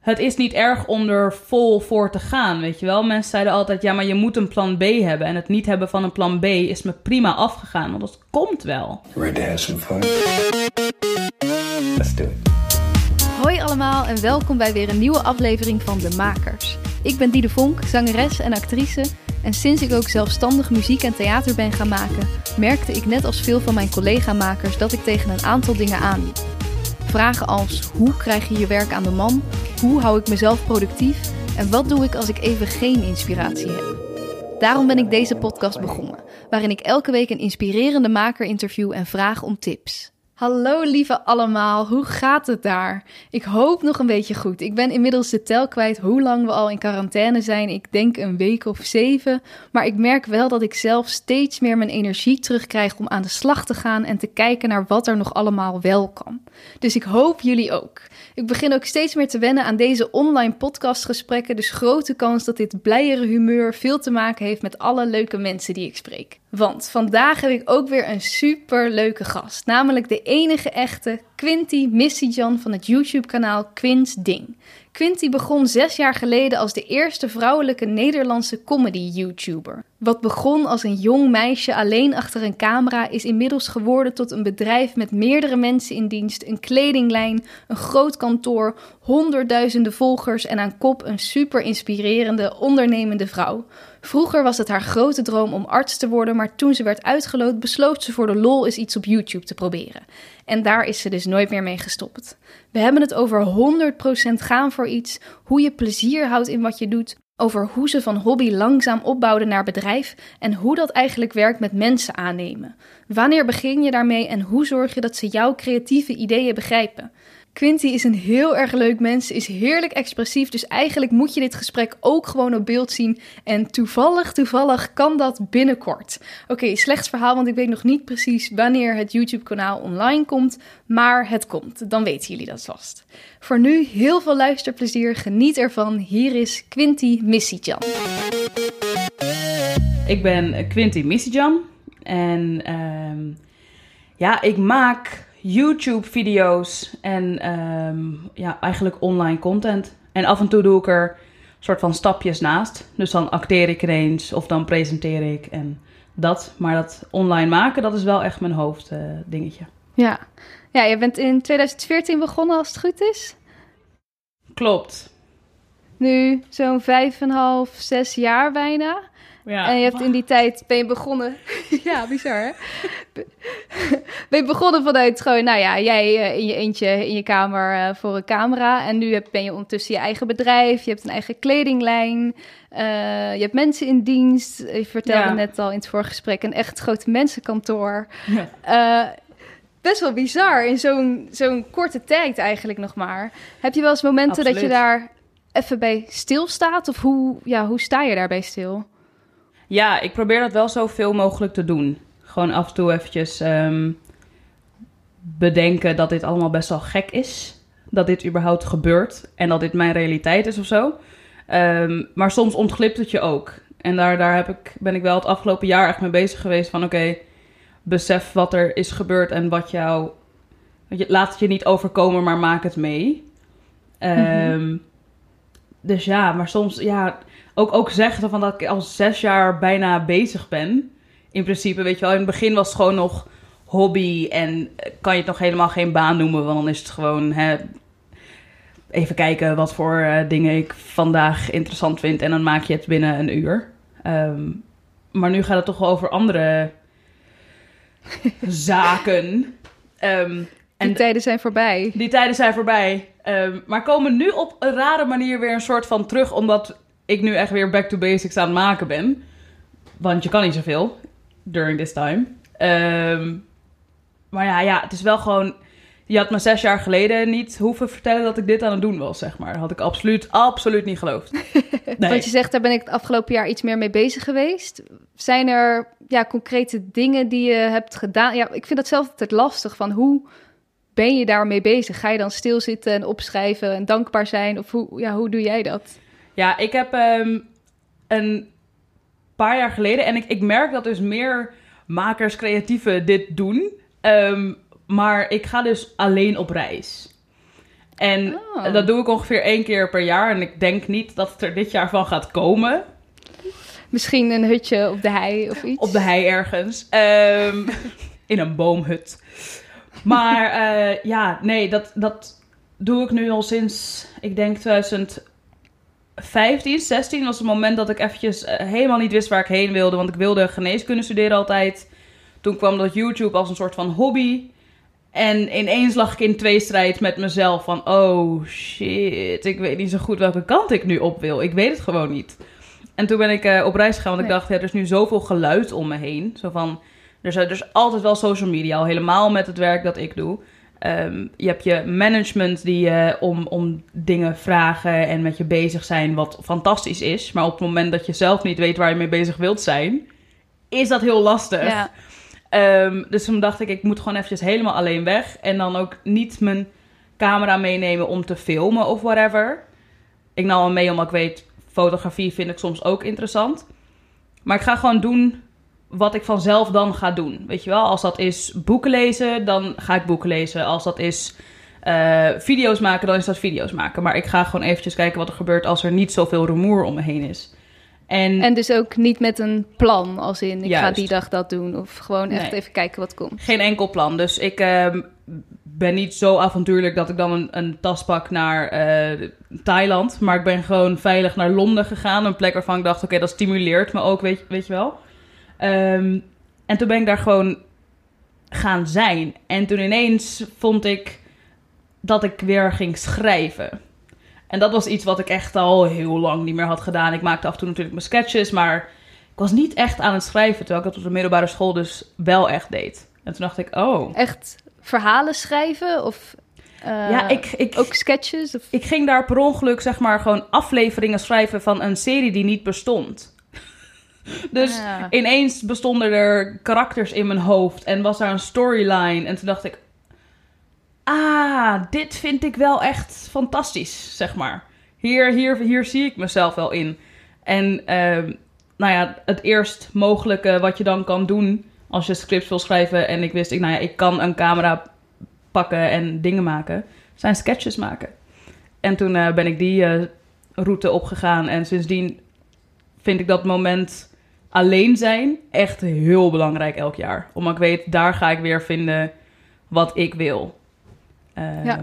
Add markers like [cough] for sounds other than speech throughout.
het is niet erg om er vol voor te gaan, weet je wel. Mensen zeiden altijd, ja, maar je moet een plan B hebben. En het niet hebben van een plan B is me prima afgegaan, want dat komt wel. Ready to have some fun? Let's do it. Hoi allemaal en welkom bij weer een nieuwe aflevering van De Makers. Ik ben Diede Vonk, zangeres en actrice. En sinds ik ook zelfstandig muziek en theater ben gaan maken, merkte ik net als veel van mijn collega-makers dat ik tegen een aantal dingen aanliep. Vragen als hoe krijg je je werk aan de man? Hoe hou ik mezelf productief? En wat doe ik als ik even geen inspiratie heb? Daarom ben ik deze podcast begonnen, waarin ik elke week een inspirerende maker interview en vraag om tips. Hallo lieve allemaal, hoe gaat het daar? Ik hoop nog een beetje goed. Ik ben inmiddels de tel kwijt hoe lang we al in quarantaine zijn. Ik denk een week of zeven. Maar ik merk wel dat ik zelf steeds meer mijn energie terugkrijg om aan de slag te gaan en te kijken naar wat er nog allemaal wel kan. Dus ik hoop jullie ook. Ik begin ook steeds meer te wennen aan deze online podcastgesprekken. Dus grote kans dat dit blijere humeur veel te maken heeft met alle leuke mensen die ik spreek. Want vandaag heb ik ook weer een super leuke gast. Namelijk de enige echte Quinty Jan van het YouTube-kanaal Quins Ding. Quinty begon zes jaar geleden als de eerste vrouwelijke Nederlandse comedy-YouTuber. Wat begon als een jong meisje alleen achter een camera is inmiddels geworden tot een bedrijf met meerdere mensen in dienst, een kledinglijn, een groot kantoor, honderdduizenden volgers en aan kop een super inspirerende, ondernemende vrouw. Vroeger was het haar grote droom om arts te worden, maar toen ze werd uitgeloot, besloot ze voor de lol eens iets op YouTube te proberen. En daar is ze dus nooit meer mee gestopt. We hebben het over 100% gaan voor iets, hoe je plezier houdt in wat je doet, over hoe ze van hobby langzaam opbouwde naar bedrijf en hoe dat eigenlijk werkt met mensen aannemen. Wanneer begin je daarmee en hoe zorg je dat ze jouw creatieve ideeën begrijpen? Quinty is een heel erg leuk mens, is heerlijk expressief, dus eigenlijk moet je dit gesprek ook gewoon op beeld zien. En toevallig, toevallig kan dat binnenkort. Oké, slecht verhaal, want ik weet nog niet precies wanneer het YouTube-kanaal online komt, maar het komt. Dan weten jullie dat vast. Voor nu heel veel luisterplezier, geniet ervan. Hier is Quinty Missiejan. Ik ben Quinty Missiejan en uh, ja, ik maak YouTube-video's en ehm, ja, eigenlijk online content. En af en toe doe ik er soort van stapjes naast. Dus dan acteer ik ineens of dan presenteer ik en dat. Maar dat online maken, dat is wel echt mijn hoofddingetje. ja. ja, je bent in 2014 begonnen als het goed is? Klopt. Nu zo'n vijf en half, zes jaar bijna. Ja. En je hebt in die tijd, ben je begonnen... [laughs] ja, bizar hè? ben je begonnen vanuit gewoon, nou ja, jij eh, in je eentje in je kamer uh, voor een camera. En nu ben je ondertussen je eigen bedrijf, je hebt een eigen kledinglijn. Uh, je hebt mensen in dienst. Je vertelde net al in het vorige gesprek, een echt groot mensenkantoor. Ja. best wel bizar in zo'n zo'n korte tijd eigenlijk nog maar. Heb je wel eens momenten dat je daar even bij stilstaat? Of hoe, ja, hoe sta je daarbij stil? Ja, ik probeer dat wel zoveel mogelijk te doen. Gewoon af en toe eventjes um, bedenken dat dit allemaal best wel gek is. Dat dit überhaupt gebeurt en dat dit mijn realiteit is of zo. Um, maar soms ontglipt het je ook. En daar, daar heb ik, ben ik wel het afgelopen jaar echt mee bezig geweest van... oké, besef wat er is gebeurd en wat jou... Laat het je niet overkomen, maar maak het mee. Um, Dus ja, maar soms... Ja, ook, ook zeggen van dat ik al zes jaar bijna bezig ben. In principe, weet je wel. In het begin was het gewoon nog hobby en kan je het nog helemaal geen baan noemen, want dan is het gewoon hè, even kijken wat voor uh, dingen ik vandaag interessant vind en dan maak je het binnen een uur. Um, maar nu gaat het toch over andere [laughs] zaken. Um, en die tijden zijn voorbij. Die tijden zijn voorbij. Um, maar komen nu op een rare manier weer een soort van terug, omdat ik nu echt weer back to basics aan het maken ben. Want je kan niet zoveel during this time. Um, maar ja, ja, het is wel gewoon. Je had me zes jaar geleden niet hoeven vertellen dat ik dit aan het doen was, zeg maar. Dat had ik absoluut, absoluut niet geloofd. [laughs] Nee. Wat je zegt, daar ben ik het afgelopen jaar iets meer mee bezig geweest. Zijn er ja, concrete dingen die je hebt gedaan? Ja, ik vind dat zelf altijd lastig van hoe ben je daarmee bezig? Ga je dan stilzitten en opschrijven en dankbaar zijn? Of hoe, ja, hoe doe jij dat? Ja, ik heb um, een paar jaar geleden, en ik, ik merk dat dus meer makers, creatieven dit doen. Um, maar ik ga dus alleen op reis. En Oh. dat doe ik ongeveer één keer per jaar. En ik denk niet dat het er dit jaar van gaat komen. Misschien een hutje op de hei of iets. Op de hei ergens. Ehm, [laughs] in een boomhut. Maar eh, ja, nee, dat, dat doe ik nu al sinds, ik denk 2015, 16 was het moment dat ik eventjes eh, helemaal niet wist waar ik heen wilde. Want ik wilde geneeskunde studeren altijd. Toen kwam dat YouTube als een soort van hobby. En ineens lag ik in tweestrijd met mezelf van... Oh shit, ik weet niet zo goed welke kant ik nu op wil. Ik weet het gewoon niet. En toen ben ik eh, op reis gegaan, want ik dacht... Ja, er is nu zoveel geluid om me heen. Zo van... Er is, er is altijd wel social media, al helemaal met het werk dat ik doe. Ehm, je hebt je management die je om, om dingen vragen en met je bezig zijn, wat fantastisch is. Maar op het moment dat je zelf niet weet waar je mee bezig wilt zijn, is dat heel lastig. Ja. Ehm, dus toen dacht ik, ik moet gewoon eventjes helemaal alleen weg. En dan ook niet mijn camera meenemen om te filmen of whatever. Ik nam hem mee omdat ik weet, fotografie vind ik soms ook interessant. Maar ik ga gewoon doen wat ik vanzelf dan ga doen. Weet je wel, als dat is boeken lezen, dan ga ik boeken lezen. Als dat is eh, video's maken, dan is dat video's maken. Maar ik ga gewoon eventjes kijken wat er gebeurt als er niet zoveel rumoer om me heen is. En, En dus ook niet met een plan, als in ik ga die dag dat doen. Of gewoon echt Nee. even kijken wat komt. geen enkel plan. Dus ik ehm, ben niet zo avontuurlijk dat ik dan een, een tas pak naar eh, Thailand. Maar ik ben gewoon veilig naar Londen gegaan. Een plek waarvan ik dacht, oké, dat stimuleert me ook, weet, weet je wel. Ehm, en toen ben ik daar gewoon gaan zijn. En toen ineens vond ik dat ik weer ging schrijven. En dat was iets wat ik echt al heel lang niet meer had gedaan. Ik maakte af en toe natuurlijk mijn sketches, maar ik was niet echt aan het schrijven. Terwijl ik dat op de middelbare school dus wel echt deed. En toen dacht ik, oh. Echt verhalen schrijven? Of eh, ja, ik, ik, ook sketches? Of... ik ging daar per ongeluk zeg maar gewoon afleveringen schrijven van een serie die niet bestond. [laughs] dus ineens bestonden er karakters in mijn hoofd en was daar een storyline. En toen dacht ik, ah, dit vind ik wel echt fantastisch, zeg maar. Hier, hier, hier zie ik mezelf wel in. En ehm, nou ja, het eerst mogelijke wat je dan kan doen als je scripts wil schrijven. En ik wist, ik, nou ja, ik kan een camera pakken en dingen maken. Zijn sketches maken. En toen eh, ben ik die eh, route opgegaan. En sindsdien vind ik dat moment alleen zijn echt heel belangrijk elk jaar. Omdat ik weet, daar ga ik weer vinden wat ik wil. Ehm, Ja.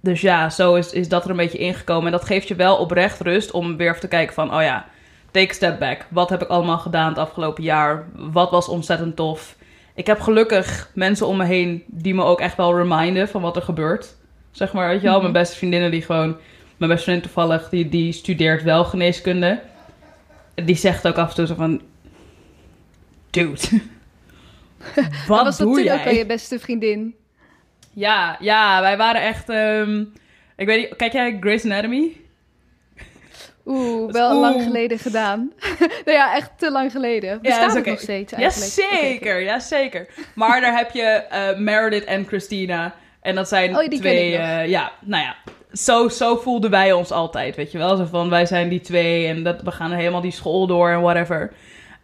Dus ja, zo is, is dat er een beetje ingekomen. En dat geeft je wel oprecht rust om weer even te kijken van... oh ja, take a step back. Wat heb ik allemaal gedaan het afgelopen jaar? Wat was ontzettend tof? Ik heb gelukkig mensen om me heen die me ook echt wel reminden van wat er gebeurt. Zeg maar, weet je wel, Mhm. mijn beste vriendinnen die gewoon... Mijn beste vriendin toevallig, die, die studeert wel geneeskunde. Die zegt ook af en toe zo van... Dude, [laughs] wat was dat doe toen jij? ook al je beste vriendin? Ja, ja, wij waren echt... ehm, ik weet niet, kijk jij Grey's Anatomy? Oeh, [laughs] wel lang geleden gedaan. [laughs] nou ja, echt te lang geleden. Bestaat is het oké. nog steeds eigenlijk? Jazeker, jazeker. Maar daar heb je eh, Meredith en Christina. En dat zijn Oh, twee... eh, ja, nou ja. Zo, zo voelden wij ons altijd, weet je wel. Zo van, wij zijn die twee en dat, we gaan helemaal die school door en whatever.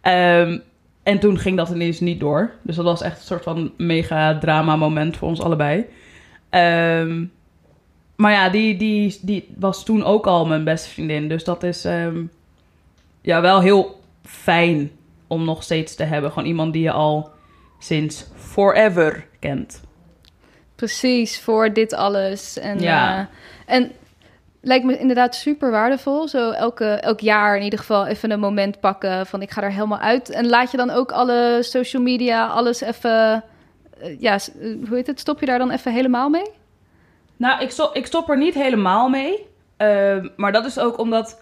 Ehm, en toen ging dat ineens niet door. Dus dat was echt een soort van mega drama moment voor ons allebei. Ehm, maar ja, die, die, die was toen ook al mijn beste vriendin. Dus dat is ehm, ja, wel heel fijn om nog steeds te hebben. Gewoon iemand die je al sinds forever kent. Precies, voor dit alles. En, Ja. eh, en lijkt me inderdaad super waardevol. Zo elke, elk jaar in ieder geval even een moment pakken van ik ga er helemaal uit. En laat je dan ook alle social media, alles even... eh, ja, eh, hoe heet het? Stop je daar dan even helemaal mee? Nou, ik, stop, ik stop er niet helemaal mee. Ehm, maar dat is ook omdat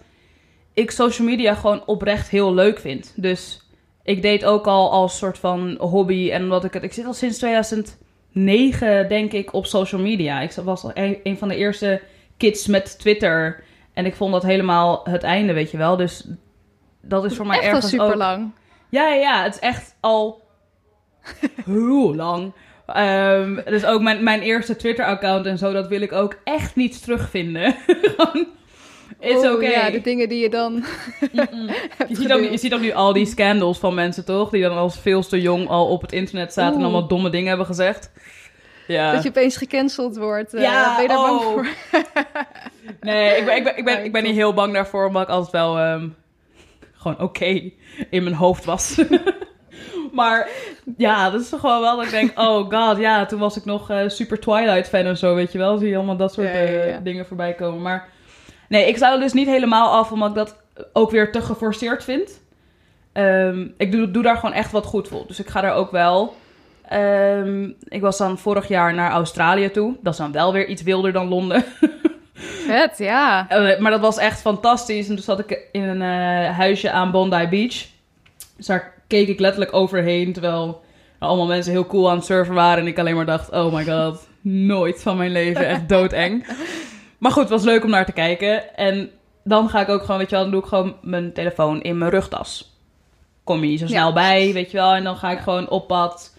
ik social media gewoon oprecht heel leuk vind. Dus ik deed ook al als soort van hobby. En omdat ik het. Ik zit al sinds 2009, denk ik, op social media. Ik was al een, een van de eerste kids met Twitter. En ik vond dat helemaal het einde, weet je wel. Dus dat is voor mij Echt al ergens super ook... lang. Ja, ja, ja, het is echt al heel lang. Ehm, dus ook mijn, mijn eerste Twitter-account en zo, dat wil ik ook echt niet terugvinden. [laughs] Gewoon, It's Oh. Ja, de dingen die je dan [laughs] Je ziet, ook, je gedeeld. ziet ook nu al die scandals van mensen, toch? Die dan als veel te jong al op het internet zaten en allemaal domme dingen hebben gezegd. Ja. Dat je opeens gecanceld wordt. Eh, Ja, ben je daar bang oh. voor? [laughs] Nee, ik ben, ik ben, ik ben, ik ben niet heel bang daarvoor, omdat ik altijd wel ehm, gewoon oké in mijn hoofd was. [laughs] maar ja, dat is toch gewoon wel dat ik denk, oh god, ja, toen was ik nog eh, super Twilight fan en zo, weet je wel. Zie je allemaal dat soort Ja, ja, ja. eh, dingen voorbij komen. Maar nee, ik zou dus niet helemaal af, omdat ik dat ook weer te geforceerd vind. Ehm, ik doe, doe daar gewoon echt wat goed voor. Dus ik ga daar ook wel. Ehm, ik was dan vorig jaar naar Australië toe. Dat is dan wel weer iets wilder dan Londen. [laughs] Vet, ja. Eh, maar dat was echt fantastisch. En toen zat ik in een eh, huisje aan Bondi Beach. Dus daar keek ik letterlijk overheen. Terwijl er allemaal mensen heel cool aan het surfen waren. En ik alleen maar dacht, oh my god, nooit van mijn leven. Echt [laughs] doodeng. Maar goed, het was leuk om naar te kijken. En dan ga ik ook gewoon, weet je wel, dan doe ik gewoon mijn telefoon in mijn rugtas. Kom je niet zo Ja, snel bij, weet je wel. En dan ga ik Ja. gewoon op pad.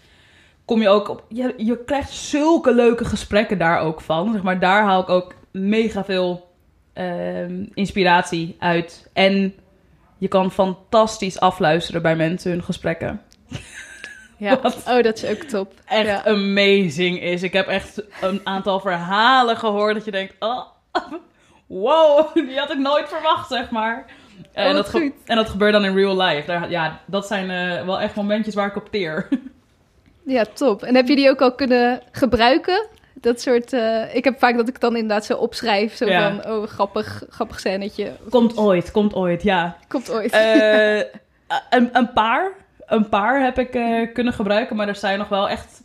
Kom je ook op... Je, je krijgt zulke leuke gesprekken daar ook van. Zeg maar, daar haal ik ook mega veel ehm, inspiratie uit. En je kan fantastisch afluisteren bij mensen hun gesprekken. [laughs] ja. [laughs] Wat? Oh, dat is ook top. Echt Ja. amazing is. Ik heb echt een aantal verhalen gehoord dat je denkt... Oh, [laughs] wow, [laughs] die had ik nooit verwacht, zeg maar. Oh, en, dat ge- en dat gebeurt dan in real life. Daar, ja, dat zijn eh, wel echt momentjes waar ik op teer. Ja, top. En heb je die ook al kunnen gebruiken? Dat soort... eh, ik heb vaak dat ik dan inderdaad zo opschrijf. Zo Ja. van, oh, grappig, grappig scènetje. Komt ooit, komt ooit, ja. Komt ooit. Eh, een, een paar. Een paar heb ik eh, kunnen gebruiken, maar er zijn nog wel echt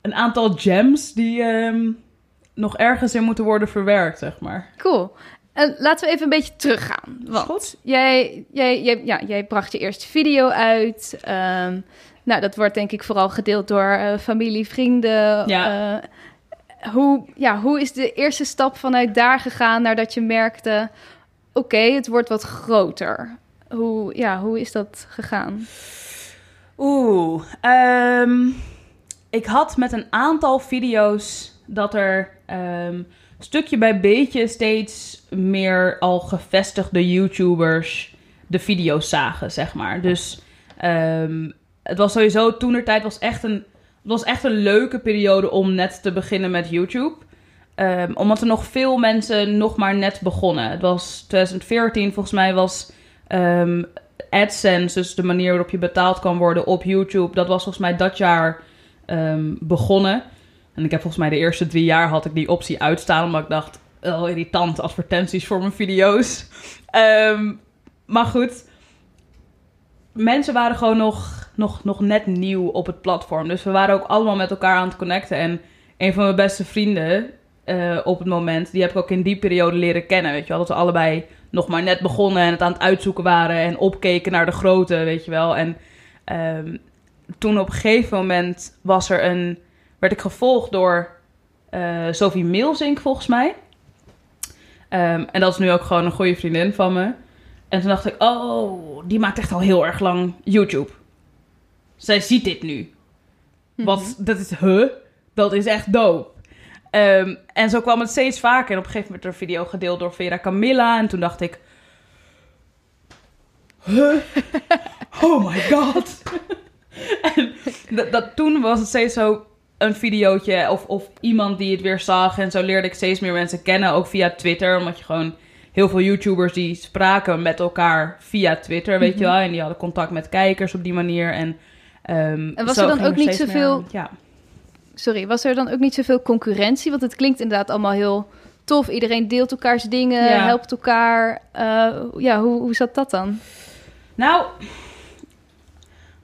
een aantal gems die ehm, nog ergens in moeten worden verwerkt, zeg maar. Cool. En laten we even een beetje teruggaan. Want goed. Jij, jij, jij, ja, jij bracht je eerste video uit. Ehm, nou, dat wordt denk ik vooral gedeeld door eh, familie, vrienden. Ja. Eh, hoe, ja, hoe is de eerste stap vanuit daar gegaan nadat je merkte... oké, het wordt wat groter. Hoe, ja, hoe is dat gegaan? Oeh, ehm, ik had met een aantal video's dat er ehm, stukje bij beetje steeds meer al gevestigde YouTubers de video's zagen, zeg maar. Dus ehm, het was sowieso toen tijd was echt een, was echt een leuke periode om net te beginnen met YouTube. Omdat er nog veel mensen nog maar net begonnen. Het was 2014, volgens mij was ehm, AdSense, dus de manier waarop je betaald kan worden op YouTube, dat was volgens mij dat jaar ehm, begonnen. En ik heb volgens mij de eerste drie jaar had ik die optie uitstaan, omdat ik dacht, oh, irritant, advertenties voor mijn video's. [laughs] Ehm, maar goed, mensen waren gewoon nog, nog, nog net nieuw op het platform. Dus we waren ook allemaal met elkaar aan het connecten. En een van mijn beste vrienden eh, op het moment, die heb ik ook in die periode leren kennen. Weet je wel, dat we allebei nog maar net begonnen en het aan het uitzoeken waren en opkeken naar de grote, weet je wel. En ehm, toen op een gegeven moment was er een, werd ik gevolgd door eh, Sophie Milzink volgens mij. Ehm, en dat is nu ook gewoon een goede vriendin van me. En toen dacht ik, oh, die maakt echt al heel erg lang YouTube. Zij ziet dit nu. Wat, dat is, huh? Dat is echt dope. Ehm, en zo kwam het steeds vaker. En op een gegeven moment werd er een video gedeeld door Vera Camilla. En toen dacht ik... Huh? Oh my god. [laughs] en dat, dat, toen was het steeds zo een videootje of, of iemand die het weer zag. En zo leerde ik steeds meer mensen kennen. Ook via Twitter. Omdat je gewoon heel veel YouTubers die spraken met elkaar via Twitter, weet je wel. En die hadden contact met kijkers op die manier. En, ehm, En was er dan ook niet zoveel- meer- Ja. Sorry, was er dan ook niet zoveel concurrentie? Want het klinkt inderdaad allemaal heel tof. Iedereen deelt elkaars dingen, Ja. helpt elkaar. Eh, ja, hoe, hoe zat dat dan? Nou,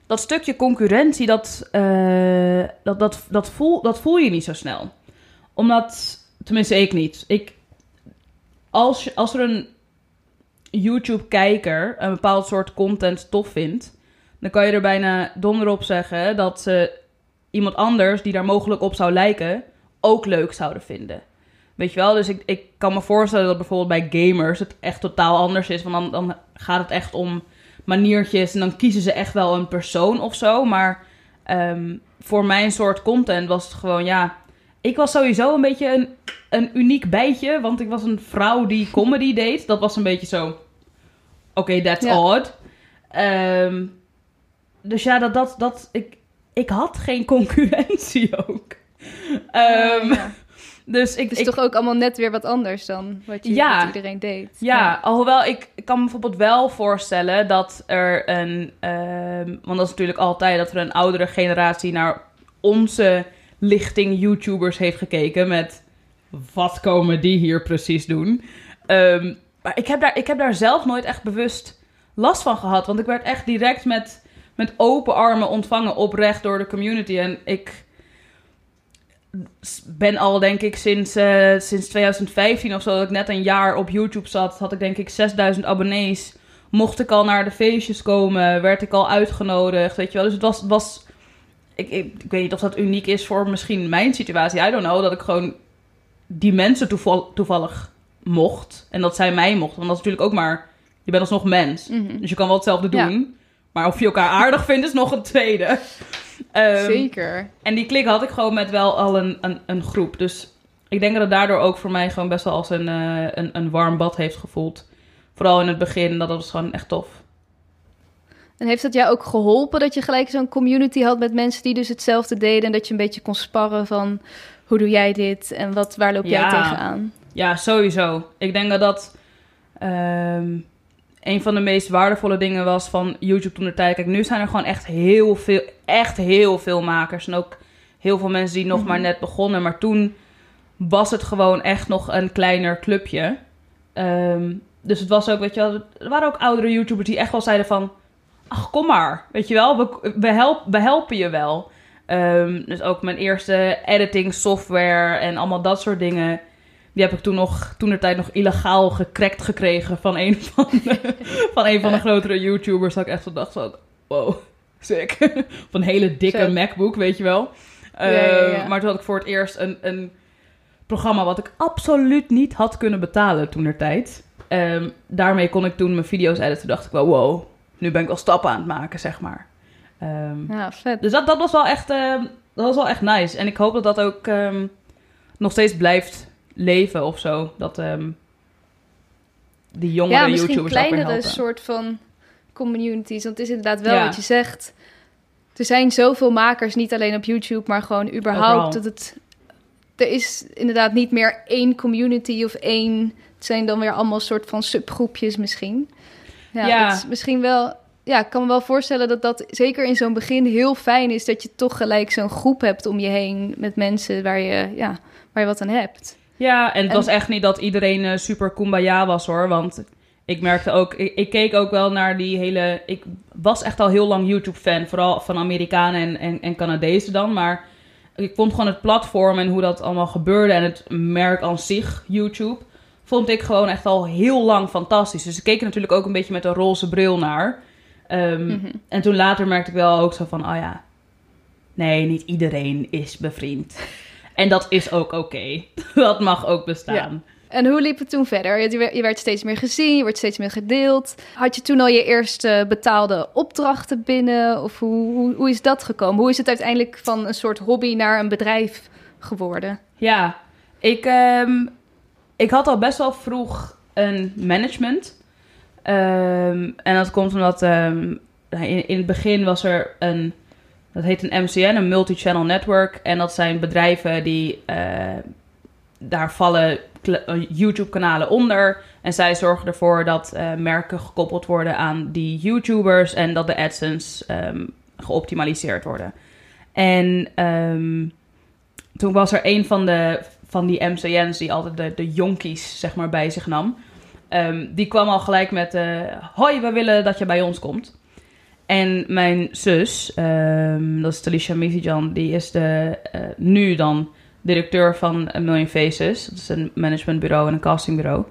dat stukje concurrentie, dat, eh, dat, dat, dat, voel, dat voel je niet zo snel. Omdat, tenminste ik niet. Ik, als, als er een YouTube-kijker een bepaald soort content tof vindt, dan kan je er bijna donder op zeggen dat ze iemand anders die daar mogelijk op zou lijken, ook leuk zouden vinden. Weet je wel? Dus ik, ik kan me voorstellen dat bijvoorbeeld bij gamers het echt totaal anders is. Want dan, dan gaat het echt om maniertjes en dan kiezen ze echt wel een persoon of zo. Maar ehm, voor mijn soort content was het gewoon, ja... Ik was sowieso een beetje een, een uniek bijtje, want ik was een vrouw die comedy [laughs] deed. Dat was een beetje zo... Oké, that's Ja. odd. Ehm, dus ja, dat, dat, dat, ik, ik had geen concurrentie [laughs] ook. Ehm, Ja. Dus ik, Het is ik, toch ook allemaal net weer wat anders dan wat, je, Ja. wat iedereen deed. Ja, alhoewel ik, ik kan me bijvoorbeeld wel voorstellen dat er een... ehm, want dat is natuurlijk altijd dat er een oudere generatie naar onze lichting YouTubers heeft gekeken met... Wat komen die hier precies doen? Ehm, maar ik heb, daar, ik heb daar zelf nooit echt bewust last van gehad. Want ik werd echt direct met, met open armen ontvangen oprecht door de community. En ik ben al, denk ik, sinds, eh, sinds 2015 of zo, dat ik net een jaar op YouTube zat, had ik denk ik 6000 abonnees. Mocht ik al naar de feestjes komen, werd ik al uitgenodigd, weet je wel. Dus het was, was ik, ik, ik weet niet of dat uniek is voor misschien mijn situatie, I don't know, dat ik gewoon die mensen toeval, toevallig mocht. En dat zij mij mochten, want dat is natuurlijk ook maar, je bent alsnog mens. Mhm. Dus je kan wel hetzelfde Ja. Maar of je elkaar aardig vindt is nog een tweede. Ehm, Zeker. en die klik had ik gewoon met wel al een, een, een groep. Dus ik denk dat het daardoor ook voor mij gewoon best wel als een, eh, een, een warm bad heeft gevoeld. Vooral in het begin, dat was gewoon echt tof. En heeft het jou ook geholpen dat je gelijk zo'n community had met mensen die dus hetzelfde deden en dat je een beetje kon sparren van hoe doe jij dit en wat, waar loop jij Ja. tegenaan? Ja, sowieso. Ik denk dat dat ehm, een van de meest waardevolle dingen was van YouTube toen de tijd. Kijk, nu zijn er gewoon echt heel veel, echt heel veel makers. En ook heel veel mensen die nog Mhm. maar net begonnen. Maar toen was het gewoon echt nog een kleiner clubje. Ehm, dus het was ook, weet je wel, er waren ook oudere YouTubers die echt wel zeiden van... Ach, kom maar, weet je wel, we, we, help, we helpen je wel. Ehm, dus ook mijn eerste editing software en allemaal dat soort dingen... Die heb ik toen nog, toen de tijd nog illegaal gecrackt gekregen van een [laughs] van de, van een van de grotere YouTubers. Dat ik echt zo dacht van, wow, sick. van een hele dikke. MacBook, weet je wel. Ja, ja, ja. Eh, Maar toen had ik voor het eerst een, een programma wat ik absoluut niet had kunnen betalen toen de tijd. Ehm, daarmee kon ik toen mijn video's editen. Toen dacht ik wel, wow, nu ben ik wel stappen aan het maken, zeg maar. Ehm, Ja, vet. dus dat, dat, was wel echt, ehm, dat was wel echt nice. En ik hoop dat dat ook nog steeds blijft leven of zo. Dat ehm, die jongere ja, misschien YouTubers ook weer kleinere helpen. soort van communities. Want het is inderdaad wel Ja. wat je zegt. Er zijn zoveel makers, niet alleen op YouTube, maar gewoon überhaupt. Overal. Dat het, er is inderdaad niet meer één community of één... Het zijn dan weer allemaal soort van subgroepjes misschien. Ja, Ja. Dat is misschien wel... Ja, ik kan me wel voorstellen dat dat zeker in zo'n begin heel fijn is... dat je toch gelijk zo'n groep hebt om je heen met mensen waar je, ja, waar je wat aan hebt. Ja, en het En- was echt niet dat iedereen eh, super kumbaya was hoor. Want ik merkte ook, ik, ik keek ook wel naar die hele. Ik was echt al heel lang YouTube-fan, vooral van Amerikanen en, en, en Canadezen dan. Maar ik vond gewoon het platform en hoe dat allemaal gebeurde en het merk aan zich, YouTube, vond ik gewoon echt al heel lang fantastisch. Dus ik keek er natuurlijk ook een beetje met een roze bril naar. Ehm, Mhm. En toen later merkte ik wel ook zo van, oh ja, nee, niet iedereen is bevriend. En dat is ook oké. [laughs] Dat mag ook bestaan. En hoe liep het toen verder? Je werd, steeds meer gezien, je werd steeds meer gedeeld. Had je toen al je eerste betaalde opdrachten binnen? Of hoe, hoe, hoe is dat gekomen? Hoe is het uiteindelijk van een soort hobby naar een bedrijf geworden? Ja, ik, ehm, ik had al best wel vroeg een management. Ehm, en dat komt omdat ehm, in, in het begin was er een, dat heet een MCN, een multi-channel network. En dat zijn bedrijven die, eh, daar vallen eh, YouTube-kanalen onder. En zij zorgen ervoor dat eh, merken gekoppeld worden aan die YouTubers en dat de AdSense ehm, geoptimaliseerd worden. En ehm, toen was er een van, de, van die MCN's die altijd de, de jonkies zeg maar, bij zich nam. Ehm, die kwam al gelijk met: Hoi, we willen dat je bij ons komt. En mijn zus, ehm, dat is Talisha Mizijan, die is de, eh, nu dan directeur van A Million Faces. Dat is een managementbureau en een castingbureau.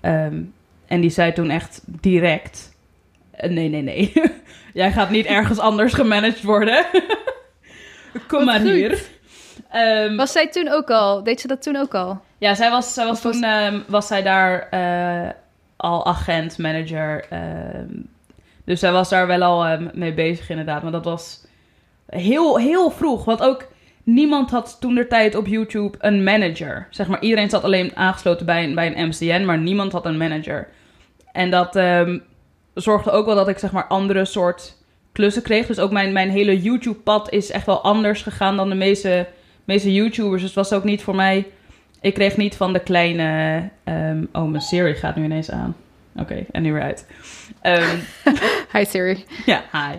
Ehm, en die zei toen echt direct: eh, Nee, nee, nee. [laughs] Jij gaat niet ergens anders gemanaged worden. [laughs] Kom maar hier. Ehm, Was zij toen ook al? Deed ze dat toen ook al? ja, zij was, zij was Of was- toen was zij daar eh, al agent, manager. Dus zij was daar wel al ehm, mee bezig inderdaad. Maar dat was heel, heel vroeg. Want ook niemand had toen de tijd op YouTube een manager. Zeg maar, iedereen zat alleen aangesloten bij een, bij een MCN, maar niemand had een manager. En dat ehm, zorgde ook wel dat ik zeg maar andere soort klussen kreeg. Dus ook mijn, mijn hele YouTube-pad is echt wel anders gegaan dan de meeste meeste YouTubers. Dus het was ook niet voor mij... Ik kreeg niet van de kleine... ehm, oh, mijn Siri gaat nu ineens aan. Oké, en nu weer uit. Ehm, [laughs] Hi Siri. ja, hi.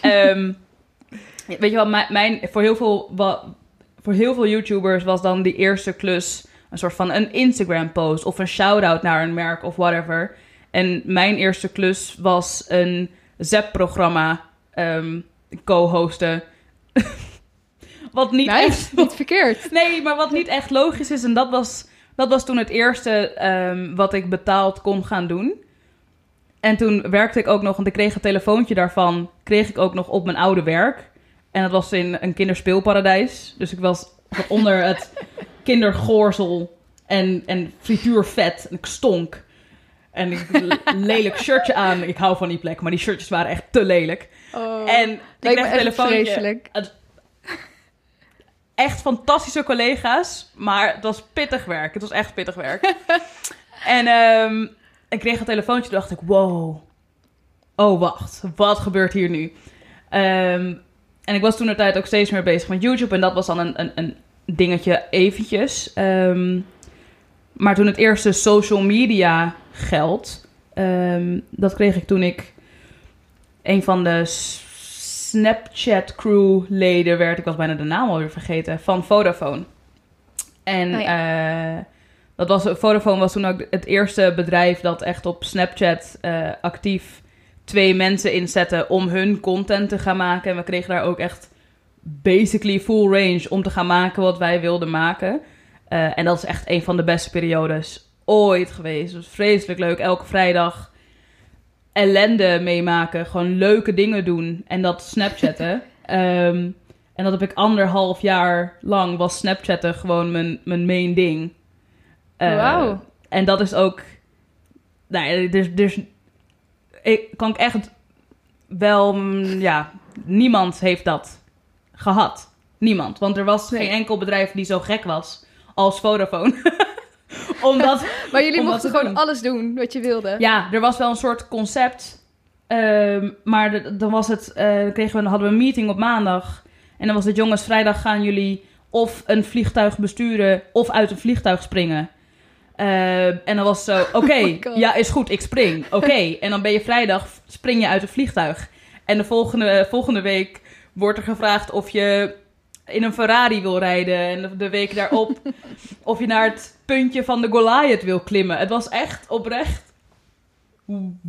Ehm, weet je wel, mijn, mijn, voor, heel veel, wa- voor heel veel YouTubers was dan die eerste klus een soort van een Instagram-post of een shout-out naar een merk of whatever. En mijn eerste klus was een ZEP-programma ehm, co-hosten. [laughs] Wat niet echt... Nice, niet verkeerd. Nee, maar wat niet echt logisch is. En dat was, dat was toen het eerste ehm, wat ik betaald kon gaan doen. En toen werkte ik ook nog, want ik kreeg een telefoontje daarvan. Kreeg ik ook nog op mijn oude werk. En dat was in een kinderspeelparadijs. Dus ik was onder het [laughs] kindergoorsel en, en frituurvet. En ik stonk. En ik lelijk shirtje aan. Ik hou van die plek, maar die shirtjes waren echt te lelijk. Oh, En ik kreeg een telefoontje vreselijk. Echt fantastische collega's, maar het was pittig werk. Het was echt pittig werk. [laughs] en ehm, ik kreeg een telefoontje, dacht ik, wow. Oh, wacht, wat gebeurt hier nu? Ehm, en ik was toen de tijd ook steeds meer bezig met YouTube en dat was dan een, een, een dingetje eventjes. Ehm, maar toen het eerste social media geld, dat kreeg ik toen ik een van de Snapchat crew leden werd. Ik was bijna de naam alweer vergeten. Van Vodafone. En Oh eh, dat was, Vodafone was toen ook het eerste bedrijf dat echt op Snapchat eh, actief twee mensen inzette om hun content te gaan maken. En we kregen daar ook echt basically full range om te gaan maken wat wij wilden maken. Eh, en dat is echt een van de beste periodes ooit geweest. Het was vreselijk leuk. Elke vrijdag ellende meemaken. Gewoon leuke dingen doen. En dat snapchatten. [laughs] Ehm, en dat heb ik anderhalf jaar lang was snapchatten gewoon mijn, mijn main ding. Eh, Wauw. En dat is ook... Nou ja, dus, dus ik kan ik echt wel... mm, Ja, niemand heeft dat gehad. Niemand. Want er was Nee. geen enkel bedrijf die zo gek was als Vodafone. [laughs] [laughs] Omdat Maar jullie mochten te gewoon doen. alles doen wat je wilde. ja, er was wel een soort concept. Ehm, maar de- dan was het, eh, kregen we, hadden we een meeting op maandag. En dan was het, jongens, vrijdag gaan jullie of een vliegtuig besturen of uit een vliegtuig springen. Ehm, en dan was het zo, [laughs] oké, Oh God. ja, is goed, ik spring. Oké, [laughs] en dan ben je vrijdag, spring je uit een vliegtuig. En de volgende, volgende week wordt er gevraagd of je in een Ferrari wil rijden. En de, week daarop [laughs] of je naar het puntje van de Goliath wil klimmen. Het was echt oprecht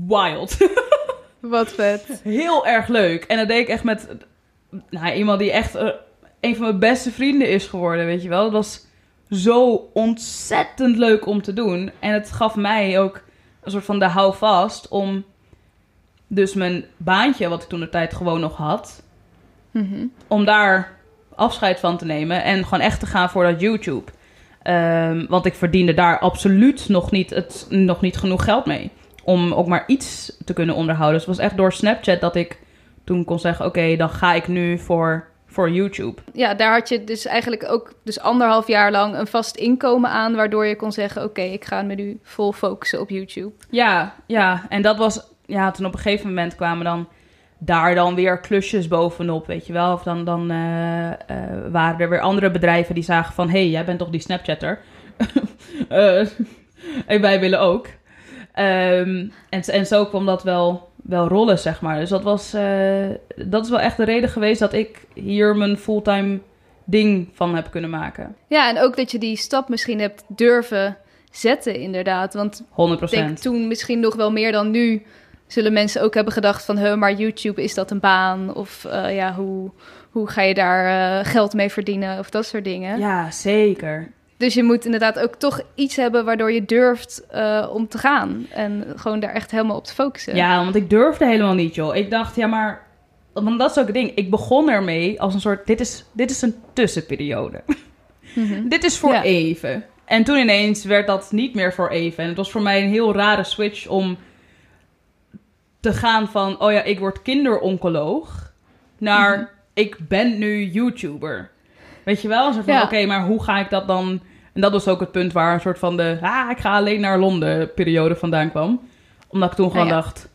wild. [laughs] Wat vet. Heel erg leuk. En dat deed ik echt met nou, iemand die echt eh, een van mijn beste vrienden is geworden, weet je wel. Dat was zo ontzettend leuk om te doen. En het gaf mij ook een soort van de houvast om dus mijn baantje, wat ik toen de tijd gewoon nog had, Mhm. om daar afscheid van te nemen en gewoon echt te gaan voor dat YouTube. Ehm, want ik verdiende daar absoluut nog niet, het, nog niet genoeg geld mee. Om ook maar iets te kunnen onderhouden. Dus het was echt door Snapchat dat ik toen kon zeggen... oké, dan ga ik nu voor, voor YouTube. Ja, daar had je dus eigenlijk ook dus anderhalf jaar lang een vast inkomen aan, waardoor je kon zeggen: Oké, ik ga me nu vol focussen op YouTube. Ja, ja. En dat was... Ja, toen op een gegeven moment kwamen dan daar dan weer klusjes bovenop, weet je wel. Of dan, dan eh, eh, waren er weer andere bedrijven die zagen van... hé, hey, jij bent toch die Snapchatter? [laughs] Eh, en wij willen ook. Ehm, en, en zo kwam dat wel, wel rollen, zeg maar. Dus dat, was, dat is wel echt de reden geweest dat ik hier mijn fulltime ding van heb kunnen maken. Ja, en ook dat je die stap misschien hebt durven zetten, inderdaad. Want 100 ik denk toen misschien nog wel meer dan nu zullen mensen ook hebben gedacht van, "Huh, maar YouTube is dat een baan? Of eh, ja, hoe, hoe ga je daar eh, geld mee verdienen? Of dat soort dingen. Ja, zeker. Dus je moet inderdaad ook toch iets hebben waardoor je durft eh, om te gaan. En gewoon daar echt helemaal op te focussen. Ja, want ik durfde helemaal niet, joh. Ik dacht, ja, maar... Want dat is ook het ding. Ik begon ermee als een soort... Dit is, dit is een tussenperiode. Mhm. [laughs] dit is voor Ja. even. En toen ineens werd dat niet meer voor even. En het was voor mij een heel rare switch om te gaan van... Oh ja, ik word kinderoncoloog. Naar, Mhm. ik ben nu YouTuber. Weet je wel? Zo van, Ja. oké, maar hoe ga ik dat dan... En dat was ook het punt waar een soort van de... Ah, ik ga alleen naar Londen periode vandaan kwam. Omdat ik toen gewoon Ah, ja. dacht...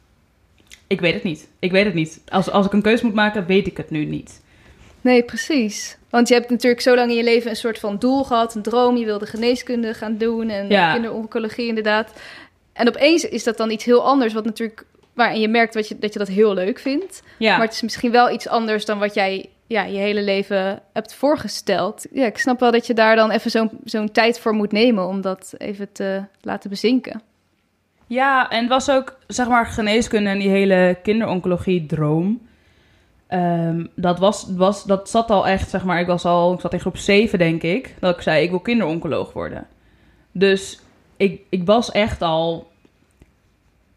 Ik weet het niet. Ik weet het niet. Als, als ik een keuze moet maken, weet ik het nu niet. Nee, precies. Want je hebt natuurlijk zo lang in je leven een soort van doel gehad, een droom. Je wilde geneeskunde gaan doen en Ja. kinderoncologie inderdaad. En opeens is dat dan iets heel anders, wat natuurlijk waarin je merkt dat je, dat je dat heel leuk vindt. Ja. Maar het is misschien wel iets anders dan wat jij ja, je hele leven hebt voorgesteld. Ja, ik snap wel dat je daar dan even zo'n zo'n tijd voor moet nemen om dat even te laten bezinken. Ja, en het was ook, zeg maar, geneeskunde en die hele kinderoncologie-droom. Ehm, dat, was, was, dat zat al echt, zeg maar, ik was al, ik zat in groep 7, denk ik, dat ik zei, ik wil kinderoncoloog worden. Dus ik, ik was echt al,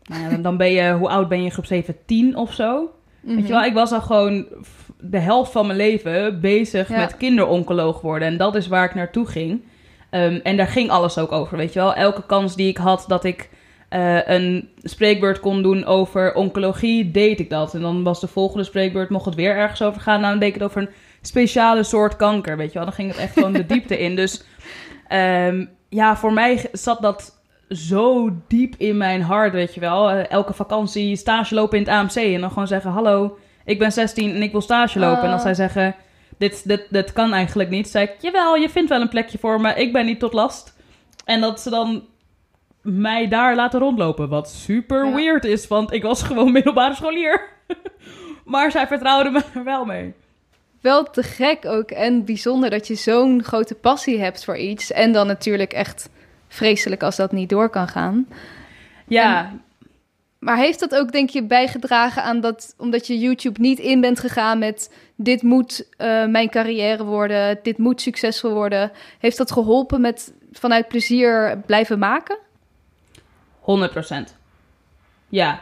nou ja, dan- dan ben je, hoe oud ben je groep 7? 10 of zo? Weet je wel, ik was al gewoon de helft van mijn leven bezig Ja. met kinderoncoloog worden. En dat is waar ik naartoe ging. Ehm, en daar ging alles ook over, weet je wel. Elke kans die ik had dat ik eh, een spreekbeurt kon doen over oncologie, deed ik dat. En dan was de volgende spreekbeurt, mocht het weer ergens over gaan. Nou, dan deed ik het over een speciale soort kanker, weet je wel. Dan ging het echt gewoon de [laughs] diepte in. Dus ehm, ja, voor mij zat dat zo diep in mijn hart, weet je wel. Eh, elke vakantie stage lopen in het AMC en dan gewoon zeggen... Hallo, ik ben 16 en ik wil stage lopen. En als Ah. zij zeggen, dit, dit, dit kan eigenlijk niet. zei ik, jawel, je vindt wel een plekje voor me. Ik ben niet tot last. En dat ze dan mij daar laten rondlopen. Wat super Ja. weird is, want ik was [laughs] gewoon middelbare scholier. [laughs] maar zij vertrouwden me er wel mee. Wel te gek ook en bijzonder dat je zo'n grote passie hebt voor iets. En dan natuurlijk echt vreselijk als dat niet door kan gaan. Ja, Maar heeft dat ook, denk je, bijgedragen aan dat, omdat je YouTube niet in bent gegaan met dit moet eh, mijn carrière worden, dit moet succesvol worden. Heeft dat geholpen met vanuit plezier blijven maken? 100%. Ja.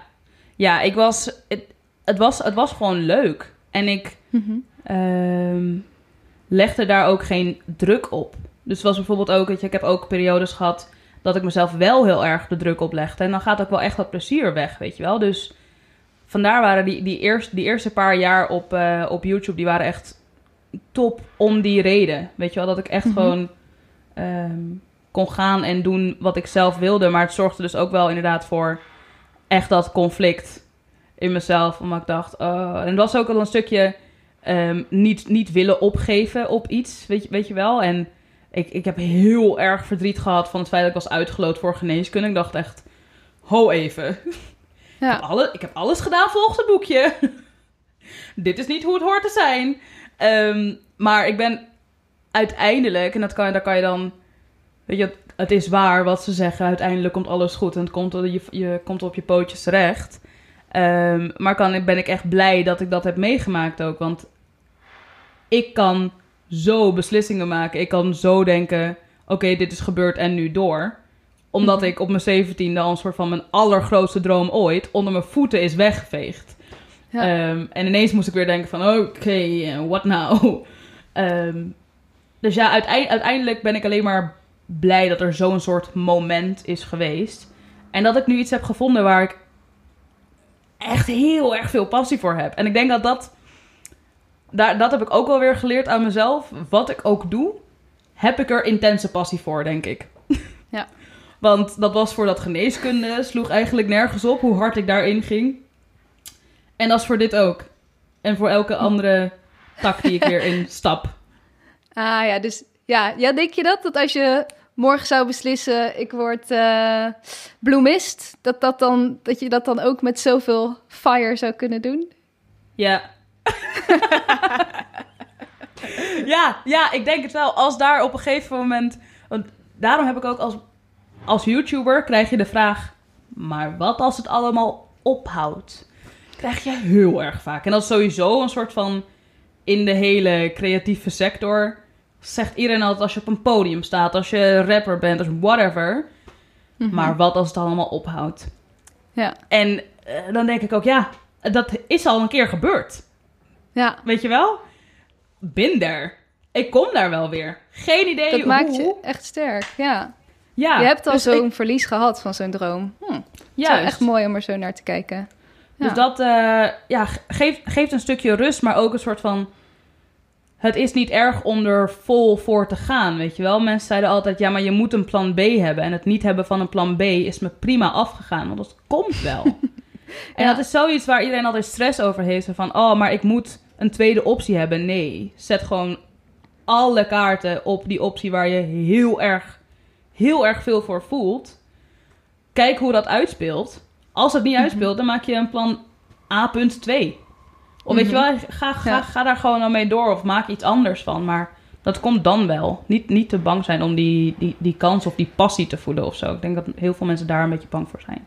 Ja, ik was... Het, het, was, het was gewoon leuk. En ik ehm, legde daar ook geen druk op. Dus het was bijvoorbeeld ook... Weet je, ik heb ook periodes gehad dat ik mezelf wel heel erg de druk oplegde. En dan gaat ook wel echt dat plezier weg, weet je wel. Dus vandaar waren die, die, eerste, die eerste paar jaar op, eh, op YouTube... die waren echt top om die reden. Weet je wel, dat ik echt Mhm. gewoon... ehm, kon gaan en doen wat ik zelf wilde. Maar het zorgde dus ook wel inderdaad voor echt dat conflict in mezelf. Omdat ik dacht, oh. En het was ook al een stukje ehm, niet, niet willen opgeven op iets, weet je, weet je wel. En ik, ik heb heel erg verdriet gehad van het feit dat ik was uitgeloot voor geneeskunde. Ik dacht echt, ho even. [laughs] Ik, heb Ja, alle, ik heb alles gedaan volgens het boekje. [laughs] Dit is niet hoe het hoort te zijn. Ehm, maar ik ben uiteindelijk, en dat kan, daar kan je dan... Weet je, het- het is waar wat ze zeggen. Uiteindelijk komt alles goed en het komt, je, je komt op je pootjes terecht. Ehm, maar kan, ben ik echt blij dat ik dat heb meegemaakt ook. Want ik kan zo beslissingen maken. Ik kan zo denken, oké, dit is gebeurd en nu door. Omdat Mhm. ik op mijn zeventiende al een soort van mijn allergrootste droom ooit onder mijn voeten is weggeveegd. Ja. Ehm, en ineens moest ik weer denken van, oké, eh, what now? [laughs] Ehm, dus ja, uiteind- uiteindelijk ben ik alleen maar blij dat er zo'n soort moment is geweest. En dat ik nu iets heb gevonden waar ik echt heel erg veel passie voor heb. En ik denk dat dat... Daar, dat heb ik ook wel weer geleerd aan mezelf. Wat ik ook doe, heb ik er intense passie voor, denk ik. [laughs] Ja. Want dat was voor dat geneeskunde, sloeg eigenlijk nergens op hoe hard ik daarin ging. En dat is voor dit ook. En voor elke andere tak die ik weer in [laughs] stap. Ah ja, dus ja, ja, denk je dat? Dat als je morgen zou beslissen, ik word eh bloemist, dat, dat, dan, dat je dat dan ook met zoveel fire zou kunnen doen? Ja. [laughs] ja, ja, ik denk het wel. Als daar op een gegeven moment. Want daarom heb ik ook als, als YouTuber krijg je de vraag. Maar wat als het allemaal ophoudt? Krijg je heel erg vaak. En dat is sowieso een soort van. In de hele creatieve sector. Zegt iedereen altijd als je op een podium staat. Als je rapper bent. Als whatever. Mhm. Maar wat als het allemaal ophoudt? Ja, En eh, dan denk ik ook, ja, dat is al een keer gebeurd. Ja, Weet je wel? Bin there. Ik kom daar wel weer. Geen idee dat hoe. maakt je echt sterk. Ja, Ja, je hebt al dus zo'n ik- verlies gehad van zo'n droom. Hm, het is wel Juist. echt mooi om er zo naar te kijken. Ja. Dus dat eh, ja, ge- geeft, geeft een stukje rust, maar ook een soort van... Het is niet erg om er vol voor te gaan, weet je wel? Mensen zeiden altijd, ja, maar je moet een plan B hebben. En het niet hebben van een plan B is me prima afgegaan, want dat komt wel. [laughs] en Ja. dat is zoiets waar iedereen altijd stress over heeft. Van, oh, maar ik moet een tweede optie hebben. Nee, zet gewoon alle kaarten op die optie waar je heel erg, heel erg veel voor voelt. Kijk hoe dat uitspeelt. Als het niet Mhm. uitspeelt, dan maak je een plan A.2. Of weet je wel, ga, ga, Ja. ga daar gewoon aan mee door of maak iets anders van. Maar dat komt dan wel. Niet, niet te bang zijn om die, die, die kans of die passie te voelen of zo. Ik denk dat heel veel mensen daar een beetje bang voor zijn.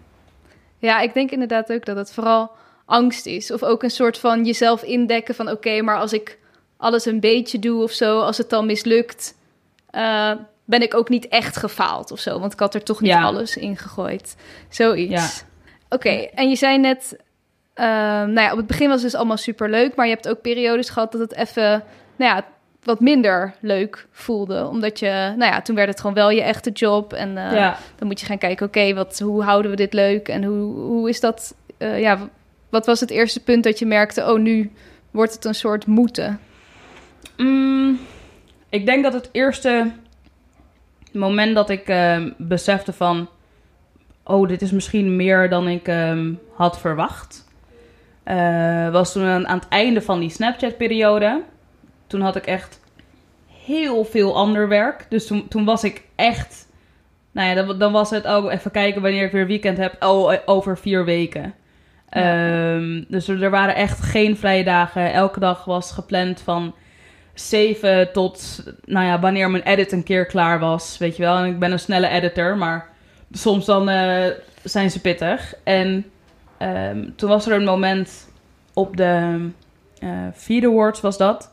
Ja, ik denk inderdaad ook dat het vooral angst is. Of ook een soort van jezelf indekken van... oké, maar als ik alles een beetje doe of zo... als het dan mislukt, eh, ben ik ook niet echt gefaald of zo. Want ik had er toch niet Ja. alles in gegooid. Zoiets. Ja. Oké, en je zei net... eh, nou ja, op het begin was het dus allemaal superleuk... maar je hebt ook periodes gehad dat het even... nou ja, wat minder leuk voelde. Omdat je... nou ja, toen werd het gewoon wel je echte job... en eh, ja. dan moet je gaan kijken, oké, wat hoe houden we dit leuk? En hoe, hoe is dat, eh, ja, wat was het eerste punt dat je merkte, oh, nu wordt het een soort moeten? Mm, ik denk dat het eerste moment dat ik ehm, besefte van... Oh, dit is misschien meer dan ik ehm, had verwacht. eh, was toen aan, het einde van die Snapchat-periode. Toen had ik echt heel veel ander werk. Dus toen, was ik echt... Nou ja, dan, dan was het ook even kijken wanneer ik weer weekend heb. Oh, eh, over vier weken. Ehm, dus er, waren echt geen vrije dagen. Elke dag was gepland van 7 tot, nou ja, wanneer mijn edit een keer klaar was. Weet je wel, en ik ben een snelle editor, maar soms dan eh, zijn ze pittig. En ehm, toen was er een moment op de eh Feed Awards was dat.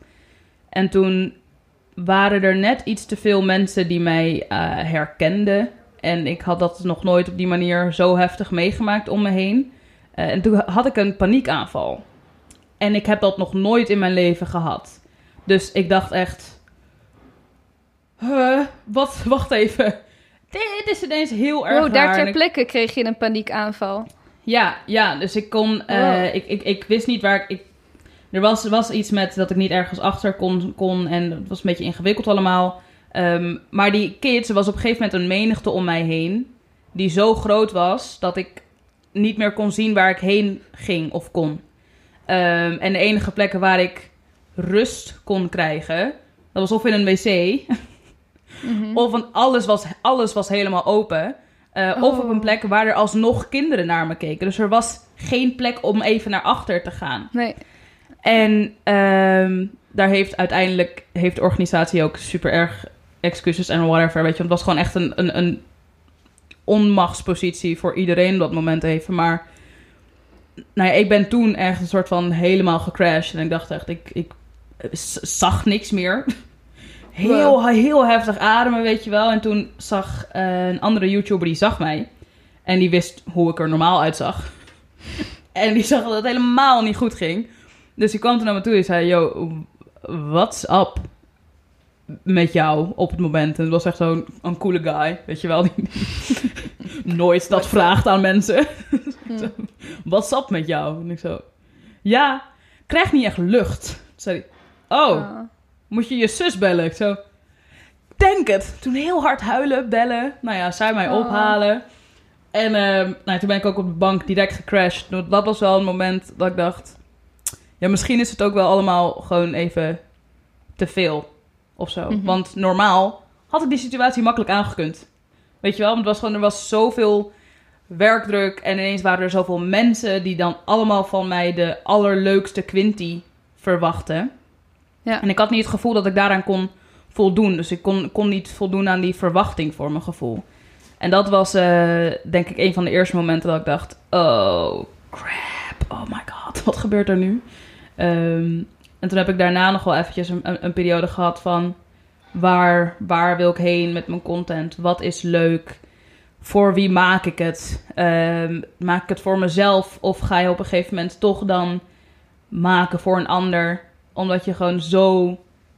En toen waren er net iets te veel mensen die mij eh, herkenden. En ik had dat nog nooit op die manier zo heftig meegemaakt om me heen. Eh, en toen had ik een paniekaanval. En ik heb dat nog nooit in mijn leven gehad. Dus ik dacht echt... Huh, wat? [laughs] Wacht even. Dit is ineens heel erg Oh, daar ter plekke kreeg je een paniekaanval. ja, ja, dus ik kon... eh, Wow. ik, ik, ik wist niet waar ik... ik er was, was iets met dat ik niet ergens achter kon, kon en het was een beetje ingewikkeld allemaal. Ehm, maar die kids, er was op een gegeven moment een menigte om mij heen... die zo groot was dat ik niet meer kon zien waar ik heen ging of kon. Ehm, en de enige plekken waar ik rust kon krijgen... dat was of in een wc... Mhm. Of alles, was, alles was helemaal open. Eh, Of op Oh. een plek waar er alsnog kinderen naar me keken. Dus er was geen plek om even naar achter te gaan. Nee, En ehm, daar heeft uiteindelijk heeft de organisatie ook super erg excuses en whatever. Weet je, want het was gewoon echt een, een, een onmachtspositie voor iedereen op dat moment even. Maar nou ja, ik ben toen echt een soort van helemaal gecrashed. En ik dacht echt, ik, ik zag niks meer. [laughs] Heel, heel heftig ademen, weet je wel. En toen zag eh, een andere YouTuber, die zag mij. En die wist hoe ik er normaal uitzag. [laughs] en die zag dat het helemaal niet goed ging. Dus die kwam toen naar me toe en zei... Yo, what's up met jou op het moment? En het was echt zo'n een coole guy, weet je wel. [laughs] Die nooit dat vraagt aan mensen. Hm. [laughs] What's up met jou? En ik zo... Ja, krijg niet echt lucht. Toen zei hij... Oh, Ah. moet je je zus bellen? Ik zo... Denk het. Toen heel hard huilen, bellen. Nou ja, zij mij Oh. ophalen. En ehm, nou, toen ben ik ook op de bank direct gecrashed. Nou, Dat was wel een moment dat ik dacht... Ja, misschien is het ook wel allemaal gewoon even te veel. Of zo. Mhm. Want normaal had ik die situatie makkelijk aangekund. Weet je wel? Want het was gewoon, er was zoveel werkdruk. En ineens waren er zoveel mensen die dan allemaal van mij de allerleukste Quinty verwachten. Ja. En ik had niet het gevoel dat ik daaraan kon voldoen. Dus ik kon, kon niet voldoen aan die verwachting voor mijn gevoel. En dat was eh, denk ik een van de eerste momenten dat ik dacht... Oh, crap. Oh my god, [laughs] wat gebeurt er nu? Ehm, en toen heb ik daarna nog wel eventjes een, een, een periode gehad van... Waar, waar wil ik heen met mijn content? Wat is leuk? Voor wie maak ik het? Ehm, maak ik het voor mezelf? Of ga je op een gegeven moment toch dan maken voor een ander? Omdat je gewoon zo...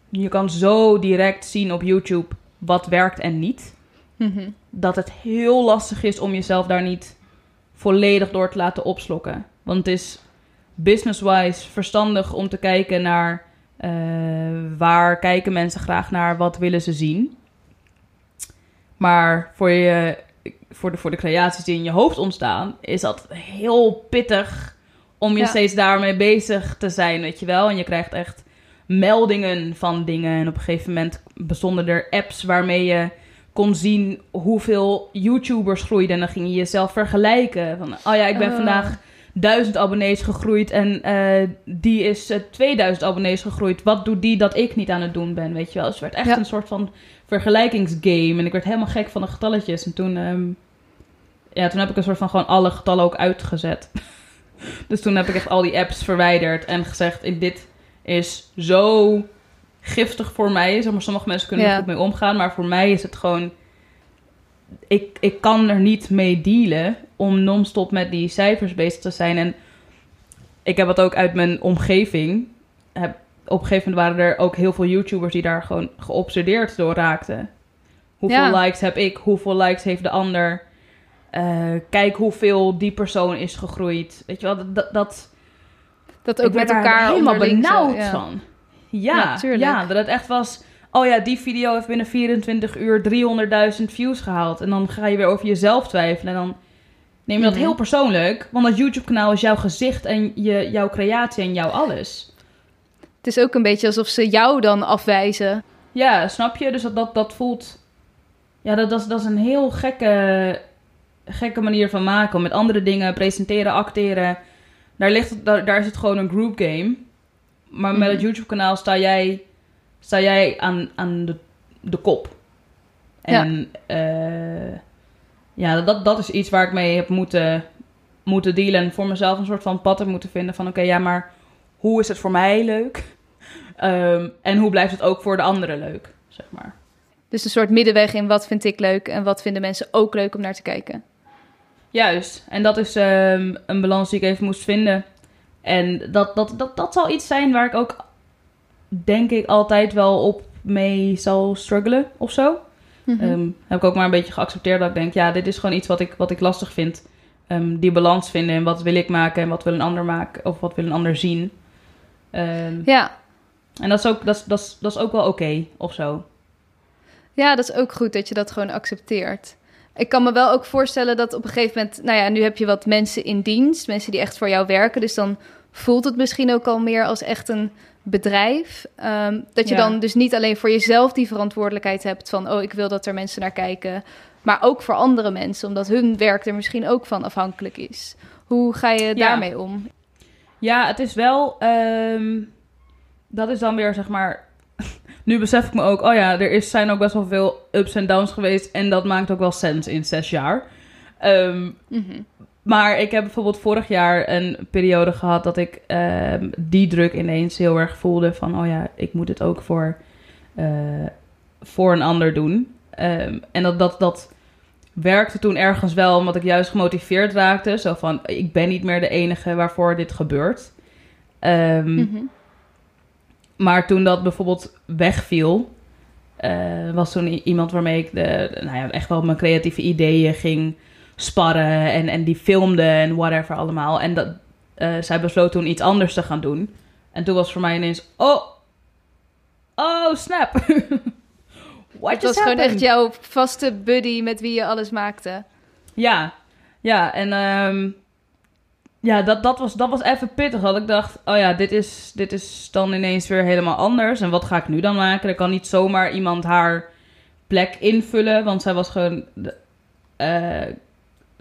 Je kan zo direct zien op YouTube wat werkt en niet. Mhm. Dat het heel lastig is om jezelf daar niet volledig door te laten opslokken. Want het is business-wise verstandig om te kijken naar... eh, waar kijken mensen graag naar? Wat willen ze zien? Maar voor, je, voor, de, voor de creaties die in je hoofd ontstaan... is dat heel pittig om je Ja. steeds daarmee bezig te zijn, weet je wel. En je krijgt echt meldingen van dingen. En op een gegeven moment bestonden er apps waarmee je kon zien hoeveel YouTubers groeiden. En dan ging je jezelf vergelijken. Van, oh ja, ik ben Oh. vandaag 1000 abonnees gegroeid en eh, die is eh, 2000 abonnees gegroeid. Wat doet die dat ik niet aan het doen ben, weet je wel? Dus het werd echt Ja. een soort van vergelijkingsgame. En ik werd helemaal gek van de getalletjes. En toen, ehm, ja, toen heb ik een soort van gewoon alle getallen ook uitgezet. [laughs] dus toen heb ik echt al die apps verwijderd en gezegd: "In dit is zo giftig voor mij. Zeg maar, sommige mensen kunnen er Ja. goed mee omgaan, maar voor mij is het gewoon. Ik, ik kan er niet mee dealen om non-stop met die cijfers bezig te zijn. En ik heb het ook uit mijn omgeving. Heb, op een gegeven moment waren er ook heel veel YouTubers die daar gewoon geobsedeerd door raakten. Hoeveel Ja. likes heb ik? Hoeveel likes heeft de ander? Eh, kijk hoeveel die persoon is gegroeid. Weet je wel, dat, dat, dat Dat ook met elkaar helemaal benauwd ja. van. Ja, Ja, ja, dat het echt was... Oh ja, die video heeft binnen 24 uur 300.000 views gehaald. En dan ga je weer over jezelf twijfelen. En dan neem je dat Mhm. heel persoonlijk. Want dat YouTube-kanaal is jouw gezicht en je, jouw creatie en jouw alles. Het is ook een beetje alsof ze jou dan afwijzen. Ja, snap je? Dus dat, dat, dat voelt... Ja, dat, dat, is, dat is een heel gekke, gekke manier van maken. Met andere dingen presenteren, acteren. Daar, ligt, daar, daar is het gewoon een group game. Maar met Mhm. het YouTube-kanaal sta jij, sta jij aan, aan de, de kop. En ja, ja dat, dat is iets waar ik mee heb moeten, moeten dealen. En voor mezelf een soort van pad heb moeten vinden van... Oké, ja, maar hoe is het voor mij leuk? [laughs] Ehm, en hoe blijft het ook voor de anderen leuk, zeg maar. Dus een soort middenweg in wat vind ik leuk en wat vinden mensen ook leuk om naar te kijken. Juist. En dat is ehm, een balans die ik even moest vinden. En dat, dat, dat, dat zal iets zijn waar ik ook, denk ik, altijd wel op mee zal struggelen of zo. Mhm. Ehm, heb ik ook maar een beetje geaccepteerd dat ik denk, ja, dit is gewoon iets wat ik, wat ik lastig vind. Ehm, die balans vinden en wat wil ik maken en wat wil een ander maken of wat wil een ander zien. Ehm, ja. En dat is ook, dat is, dat is, dat is ook wel oké of zo. ja, dat is ook goed dat je dat gewoon accepteert. Ik kan me wel ook voorstellen dat op een gegeven moment... Nou ja, nu heb je wat mensen in dienst. Mensen die echt voor jou werken. Dus dan voelt het misschien ook al meer als echt een bedrijf. Ehm, dat je Ja. dan dus niet alleen voor jezelf die verantwoordelijkheid hebt... van oh, ik wil dat er mensen naar kijken... maar ook voor andere mensen, omdat hun werk er misschien ook van afhankelijk is. Hoe ga je Ja. daarmee om? Ja, het is wel. ehm, dat is dan weer zeg maar. [laughs] nu besef ik me ook, oh ja, er is, zijn ook best wel veel ups en downs geweest. En dat maakt ook wel sens in zes jaar. Ehm, Mhm. Maar ik heb bijvoorbeeld vorig jaar een periode gehad dat ik ehm, die druk ineens heel erg voelde. Van, oh ja, ik moet het ook voor, eh, voor een ander doen. Ehm, en dat, dat, dat werkte toen ergens wel, omdat ik juist gemotiveerd raakte. Zo van, ik ben niet meer de enige waarvoor dit gebeurt. Ehm, Mhm. Maar toen dat bijvoorbeeld wegviel, eh, was toen iemand waarmee ik de, nou ja, echt wel mijn creatieve ideeën ging sparren en, en die filmde en whatever allemaal. En dat, eh, zij besloot toen iets anders te gaan doen. En toen was voor mij ineens, oh, oh snap. [laughs] What Het was gewoon echt jouw vaste buddy met wie je alles maakte. Ja, ja, en ehm, ja, dat, dat, was, dat was even pittig. Dat ik dacht, oh ja, dit is, dit is dan ineens weer helemaal anders. En wat ga ik nu dan maken? Er kan niet zomaar iemand haar plek invullen, want zij was gewoon eh,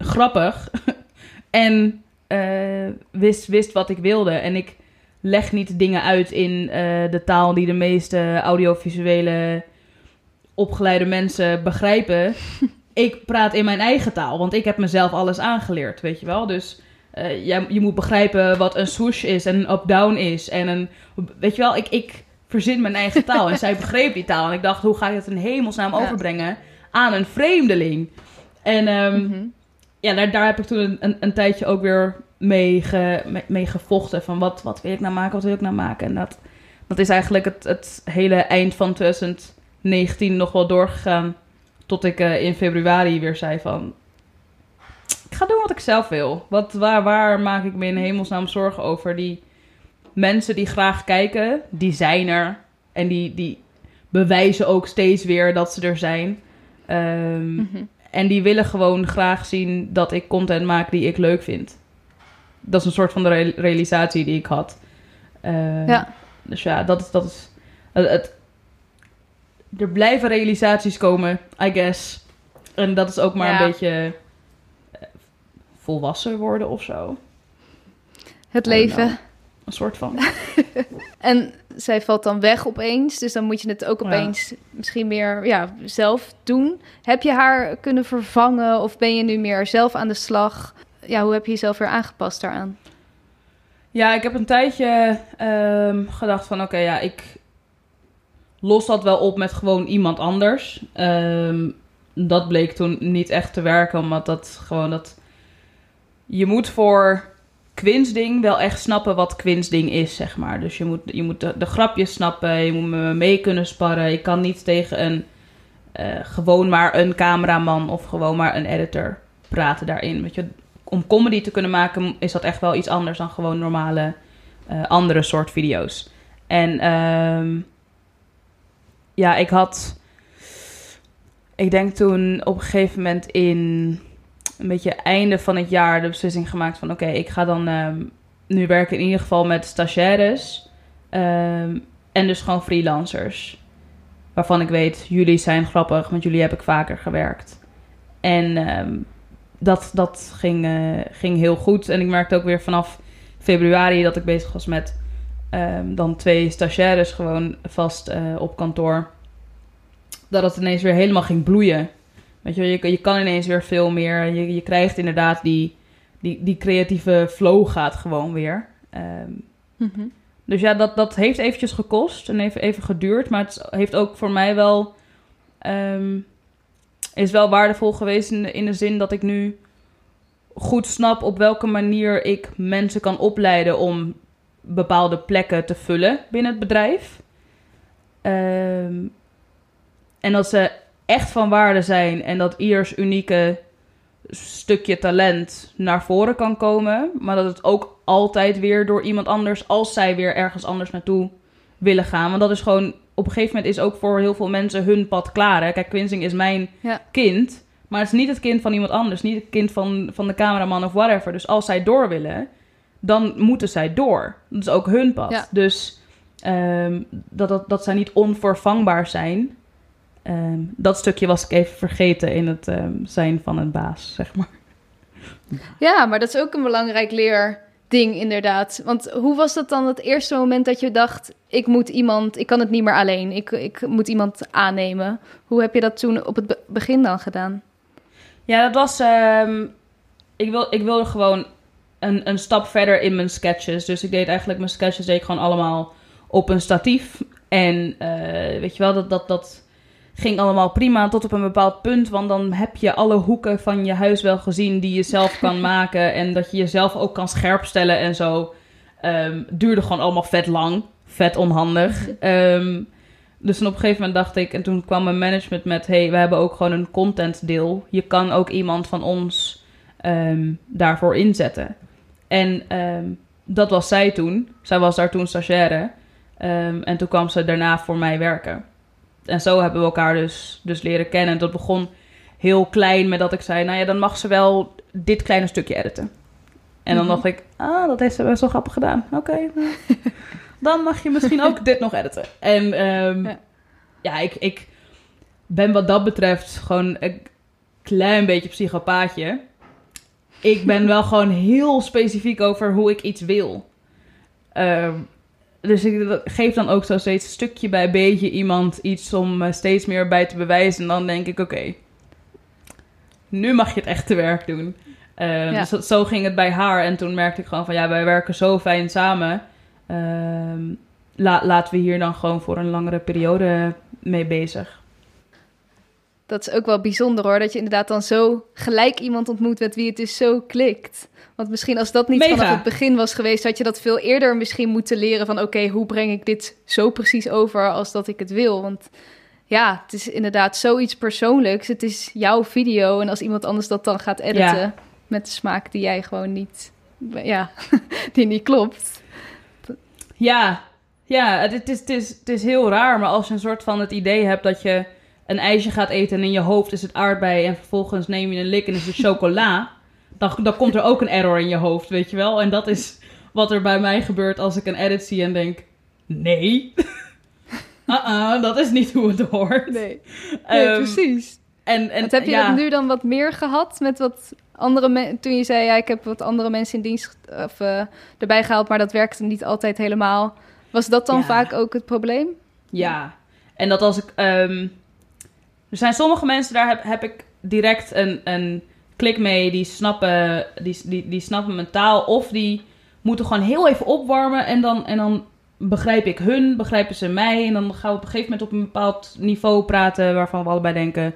grappig. [laughs] en eh, wist, wist wat ik wilde. En ik leg niet dingen uit in eh, de taal die de meeste audiovisuele opgeleide mensen begrijpen [laughs] ik praat in mijn eigen taal, want ik heb mezelf alles aangeleerd, weet je wel. Dus eh, jij, je moet begrijpen wat een swoosh is en een up-down is. En een, weet je wel, ik, ik verzin mijn eigen [laughs] taal. En zij begreep die taal. En ik dacht, hoe ga ik het in hemelsnaam Ja. overbrengen aan een vreemdeling? En ehm, Mhm. Ja, daar, daar heb ik toen een, een, een tijdje ook weer mee, ge, mee, gevochten. Van wat, wat wil ik nou maken, wat wil ik nou maken? En dat, dat is eigenlijk het, het hele eind van 2019 nog wel doorgegaan. Tot ik eh, in februari weer zei van... Ik ga doen wat ik zelf wil. Wat, waar, waar maak ik me in hemelsnaam zorgen over? Die mensen die graag kijken, die zijn er. En die, die bewijzen ook steeds weer dat ze er zijn. Mhm. En die willen gewoon graag zien dat ik content maak die ik leuk vind. dat is een soort van de re- realisatie die ik had. Eh, Ja. Dus ja, dat is... Dat is het, het- er blijven realisaties komen, I guess. En dat is ook maar Ja. een beetje eh, volwassen worden of zo. Het leven. Een soort van. [laughs] En zij valt dan weg opeens, dus dan moet je het ook Ja. opeens misschien meer ja, zelf doen. Heb je haar kunnen vervangen of ben je nu meer zelf aan de slag? Ja, hoe heb je jezelf weer aangepast daaraan? Ja, ik heb een tijdje ehm, gedacht van... Oké, ja, ik los dat wel op met gewoon iemand anders. Ehm, dat bleek toen niet echt te werken, omdat dat gewoon dat... Je moet voor Quinsding wel echt snappen wat Quinsding is, zeg maar. Dus je moet, je moet de, grapjes snappen, je moet me mee kunnen sparren. Ik kan niet tegen een... eh, gewoon maar een cameraman of gewoon maar een editor praten daarin. Weet je, om comedy te kunnen maken is dat echt wel iets anders dan gewoon normale eh, andere soort video's. En ehm, ja, ik had, ik denk toen op een gegeven moment in een beetje einde van het jaar de beslissing gemaakt van oké, ik ga dan ehm, nu werken in ieder geval met stagiaires ehm, en dus gewoon freelancers. Waarvan ik weet, jullie zijn grappig, want jullie heb ik vaker gewerkt. En ehm, dat, dat ging, eh, ging heel goed. En ik merkte ook weer vanaf februari dat ik bezig was met dan twee stagiaires gewoon vast eh, op kantoor. Dat het ineens weer helemaal ging bloeien. Weet je, je, je kan ineens weer veel meer. Je, je krijgt inderdaad die, die, die creatieve flow gaat gewoon weer. Ehm, dus ja, dat, dat heeft eventjes gekost en even, even geduurd. Maar het heeft ook voor mij wel... ehm, is wel waardevol geweest in de, in de zin dat ik nu goed snap op welke manier ik mensen kan opleiden om bepaalde plekken te vullen binnen het bedrijf. Ehm, en dat ze echt van waarde zijn en dat ieders unieke stukje talent naar voren kan komen. Maar dat het ook altijd weer door iemand anders, als zij weer ergens anders naartoe willen gaan. Want dat is gewoon, op een gegeven moment is ook voor heel veel mensen hun pad klaar. Hè? Kijk, Quinsing is mijn Ja. kind, maar het is niet het kind van iemand anders. Niet het kind van, van de cameraman of whatever. Dus als zij door willen, dan moeten zij door. Dat is ook hun pad. Ja. Dus ehm, dat, dat, dat zij niet onvervangbaar zijn. Ehm, dat stukje was ik even vergeten in het ehm, zijn van een baas, zeg maar. Ja, maar dat is ook een belangrijk leerding inderdaad. Want hoe was dat dan het eerste moment dat je dacht... ik moet iemand, ik kan het niet meer alleen, ik, ik moet iemand aannemen. Hoe heb je dat toen op het be- begin dan gedaan? Ja, dat was. ehm, ik, wil, ik wilde gewoon een, een stap verder in mijn sketches. Dus ik deed eigenlijk mijn sketches deed ik gewoon allemaal op een statief. En eh, weet je wel, dat, dat, dat ging allemaal prima tot op een bepaald punt. Want dan heb je alle hoeken van je huis wel gezien die je zelf [laughs] kan maken. En dat je jezelf ook kan scherpstellen en zo. Ehm, duurde gewoon allemaal vet lang. Vet onhandig. [laughs] Ehm, dus dan op een gegeven moment dacht ik, en toen kwam mijn management met: hey, we hebben ook gewoon een content deel. Je kan ook iemand van ons ehm, daarvoor inzetten. En dat was zij toen. Zij was daar toen stagiaire. En toen kwam ze daarna voor mij werken. En zo hebben we elkaar dus, dus leren kennen. Dat begon heel klein met dat ik zei: Nou ja, dan mag ze wel dit kleine stukje editen. En dan Mhm. dacht ik: Ah, dat heeft ze best wel grappig gedaan. Oké. nou, [laughs] dan mag je misschien ook dit nog editen. En ehm, Ja. ja, ik, ik ben wat dat betreft gewoon een klein beetje psychopaatje. Ik ben wel gewoon heel specifiek over hoe ik iets wil. Ehm, dus ik geef dan ook zo steeds stukje bij beetje iemand iets om eh, steeds meer bij te bewijzen. En dan denk ik, oké, nu mag je het echte werk doen. Eh, Ja. Dus zo ging het bij haar. En toen merkte ik gewoon van, ja, wij werken zo fijn samen. La- laten we hier dan gewoon voor een langere periode mee bezig. Dat is ook wel bijzonder hoor, dat je inderdaad dan zo gelijk iemand ontmoet met wie het dus zo klikt. Want misschien als dat niet Mega. vanaf het begin was geweest, had je dat veel eerder misschien moeten leren van oké, hoe breng ik dit zo precies over als dat ik het wil? Want ja, het is inderdaad zoiets persoonlijks. Het is jouw video en als iemand anders dat dan gaat editen Ja. met de smaak die jij gewoon niet, ja, [laughs] die niet klopt. Ja, ja het is, het, is, het is heel raar. Maar als je een soort van het idee hebt dat je een ijsje gaat eten... en in je hoofd is het aardbei... en vervolgens neem je een lik en is het chocola... [laughs] dan, dan komt er ook een error in je hoofd, weet je wel. En dat is wat er bij mij gebeurt als ik een edit zie en denk... Nee, [laughs] uh-uh, dat is niet hoe het hoort. Nee, nee Ehm, precies. En, en, Want heb je ja, dat nu dan wat meer gehad met wat andere mensen? Toen je zei, ja, ik heb wat andere mensen in dienst of, eh, erbij gehaald, maar dat werkte niet altijd helemaal. Was dat dan Ja. vaak ook het probleem? Ja, en dat als ik. ehm, er zijn sommige mensen, daar heb, heb ik direct een, een klik mee. Die snappen, die, die, die snappen mijn taal. Of die moeten gewoon heel even opwarmen. En dan, en dan begrijp ik hun, begrijpen ze mij. En dan gaan we op een gegeven moment op een bepaald niveau praten. Waarvan we allebei denken.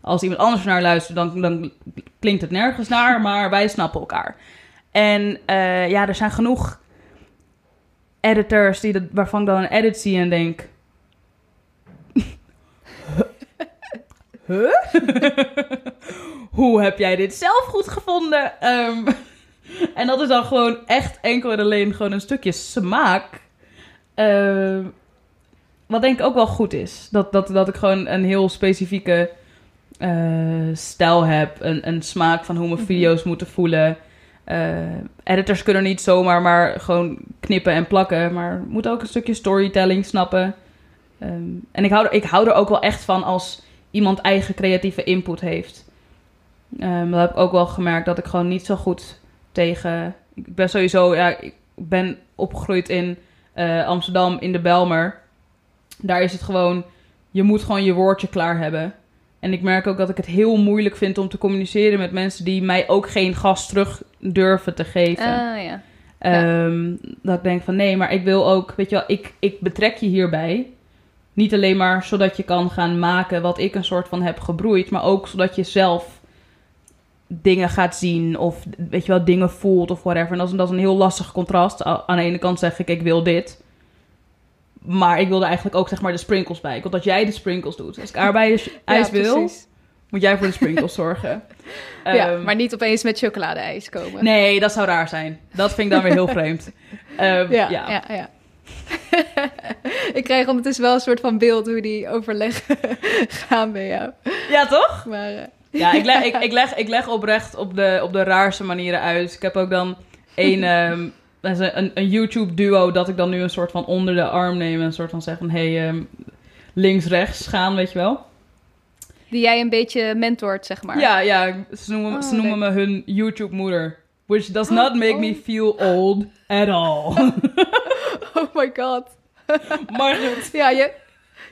Als iemand anders naar luistert, dan, dan klinkt het nergens naar. Maar wij snappen elkaar. En eh, ja, er zijn genoeg editors die dat, waarvan ik dan een edit zie en denk. Huh? [laughs] Hoe heb jij dit zelf goed gevonden? Ehm, [laughs] en dat is dan gewoon echt enkel en alleen gewoon een stukje smaak. Ehm, wat denk ik ook wel goed is. Dat, dat, dat ik gewoon een heel specifieke eh, stijl heb. Een, een smaak van hoe mijn Mhm. video's moeten voelen. Eh, editors kunnen niet zomaar maar gewoon knippen en plakken. Maar moeten ook een stukje storytelling snappen. Ehm, en ik hou, er, ik hou er ook wel echt van als iemand eigen creatieve input heeft. Ehm, dat heb ik ook wel gemerkt dat ik gewoon niet zo goed tegen. Ik ben sowieso, ja, ik ben opgegroeid in eh, Amsterdam in de Belmer. Daar is het gewoon, je moet gewoon je woordje klaar hebben. En ik merk ook dat ik het heel moeilijk vind om te communiceren met mensen die mij ook geen gas terug durven te geven. Ah ja. Ehm, Dat ik denk van nee, maar ik wil ook, weet je wel, ik, ik betrek je hierbij. Niet alleen maar zodat je kan gaan maken wat ik een soort van heb gebroeid, maar ook zodat je zelf dingen gaat zien of weet je wel, dingen voelt of whatever. En dat is, dat is een heel lastig contrast. Aan de ene kant zeg ik, ik wil dit. Maar ik wilde eigenlijk ook zeg maar de sprinkles bij. Ik wil dat jij de sprinkles doet. Als ik aardbeienijs [laughs] ijs ja, wil, precies. moet jij voor de sprinkles [laughs] zorgen. ja, Ehm, maar niet opeens met chocoladeijs komen. Nee, dat zou raar zijn. Dat vind ik dan weer heel [laughs] vreemd. Ehm, Ja, ja. ja, ja. [laughs] ik krijg ondertussen wel een soort van beeld hoe die overleggen [laughs] gaan bij jou. Ja, toch? Maar eh, Ja, ik leg, [laughs] ik, ik, leg, ik leg oprecht op de, op de raarste manieren uit. Ik heb ook dan een, ehm, een, een YouTube-duo dat ik dan nu een soort van onder de arm neem. En een soort van zeggen, hey, ehm, links-rechts gaan, weet je wel. die jij een beetje mentort, zeg maar. Ja, ja, ze noemen, Oh, ze noemen me hun YouTube-moeder. Which does not make me Oh. feel old at all. [laughs] Oh my god. [laughs] maar goed. Ja, je,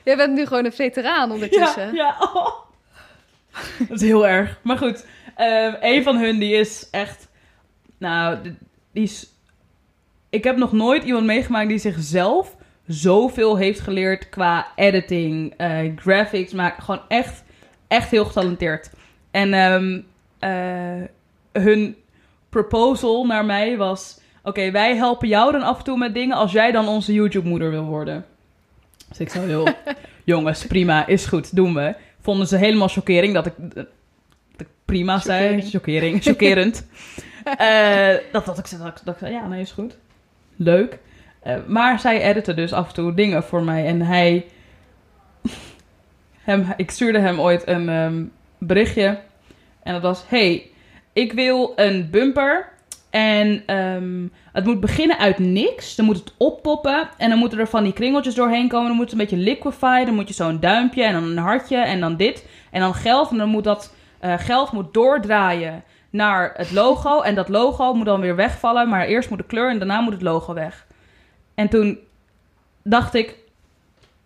jij bent nu gewoon een veteraan ondertussen. ja. oh. [laughs] Dat is heel erg. Maar goed, ehm, een van hun die is echt... Nou, die is... Ik heb nog nooit iemand meegemaakt die zichzelf zoveel heeft geleerd qua editing, eh, graphics, maar gewoon echt, echt heel getalenteerd. En ehm, eh, hun proposal naar mij was... Oké, wij helpen jou dan af en toe met dingen als jij dan onze YouTube-moeder wil worden. Dus ik zo heel... [laughs] Jongens, prima, is goed, doen we. Vonden ze helemaal chockering dat ik, dat ik prima zei. Chockering. Chockerend. [laughs] Eh, dat, dat, ik, zei- dat, dat ik zei, ja, nee, is goed. Leuk. Eh, maar zij editen dus af en toe dingen voor mij. En hij... [laughs] Hem, ik stuurde hem ooit een ehm, berichtje. En dat was, hey, ik wil een bumper. En ehm, het moet beginnen uit niks. Dan moet het oppoppen. En dan moeten er van die kringeltjes doorheen komen. Dan moet het een beetje liquefy. Dan moet je zo'n duimpje en dan een hartje en dan dit. En dan geld. En dan moet dat eh, geld moet doordraaien naar het logo. En dat logo moet dan weer wegvallen. Maar eerst moet de kleur en daarna moet het logo weg. En toen dacht ik...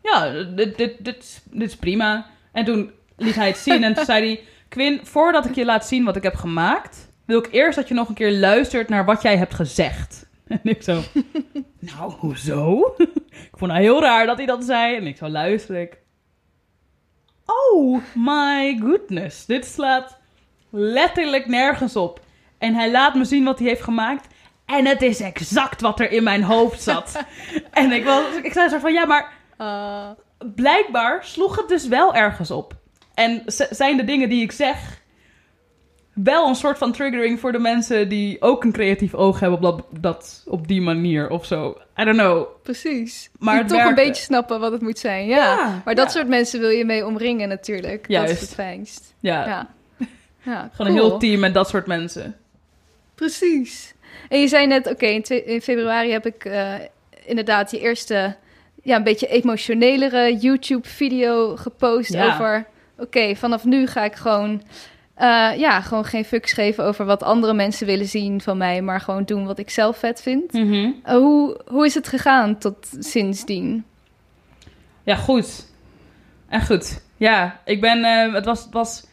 Ja, dit, dit, dit, dit is prima. En toen liet hij het zien. En toen zei hij... Quinn, voordat ik je laat zien wat ik heb gemaakt... wil ik eerst dat je nog een keer luistert naar wat jij hebt gezegd. [laughs] En ik zo... [laughs] nou, hoezo? [laughs] ik vond het heel raar dat hij dat zei. En ik zo luisteren. Ik, oh my goodness. Dit slaat letterlijk nergens op. En hij laat me zien wat hij heeft gemaakt. En het is exact wat er in mijn hoofd zat. en ik, was, ik zei zo van, ja, maar Ah, blijkbaar sloeg het dus wel ergens op. En zijn de dingen die ik zeg wel een soort van triggering voor de mensen die ook een creatief oog hebben op, dat, dat, op die manier of zo. I don't know. precies. Maar toch een beetje snappen wat het moet zijn. Ja. Ja, maar dat ja. soort mensen wil je mee omringen natuurlijk. Dat Juist. is het fijnst. Ja, Ja. ja [laughs] gewoon een heel team met dat soort mensen. Precies. En je zei net, oké, in, februari heb ik eh, inderdaad je eerste, ja, een beetje emotionelere YouTube-video gepost over, oké, vanaf nu ga ik gewoon, eh, ja, gewoon geen fucks geven over wat andere mensen willen zien van mij, maar gewoon doen wat ik zelf vet vind. Mhm. Eh, hoe, hoe is het gegaan tot sindsdien? Ja, goed. En goed. Ja, ik ben. eh, het, was, het was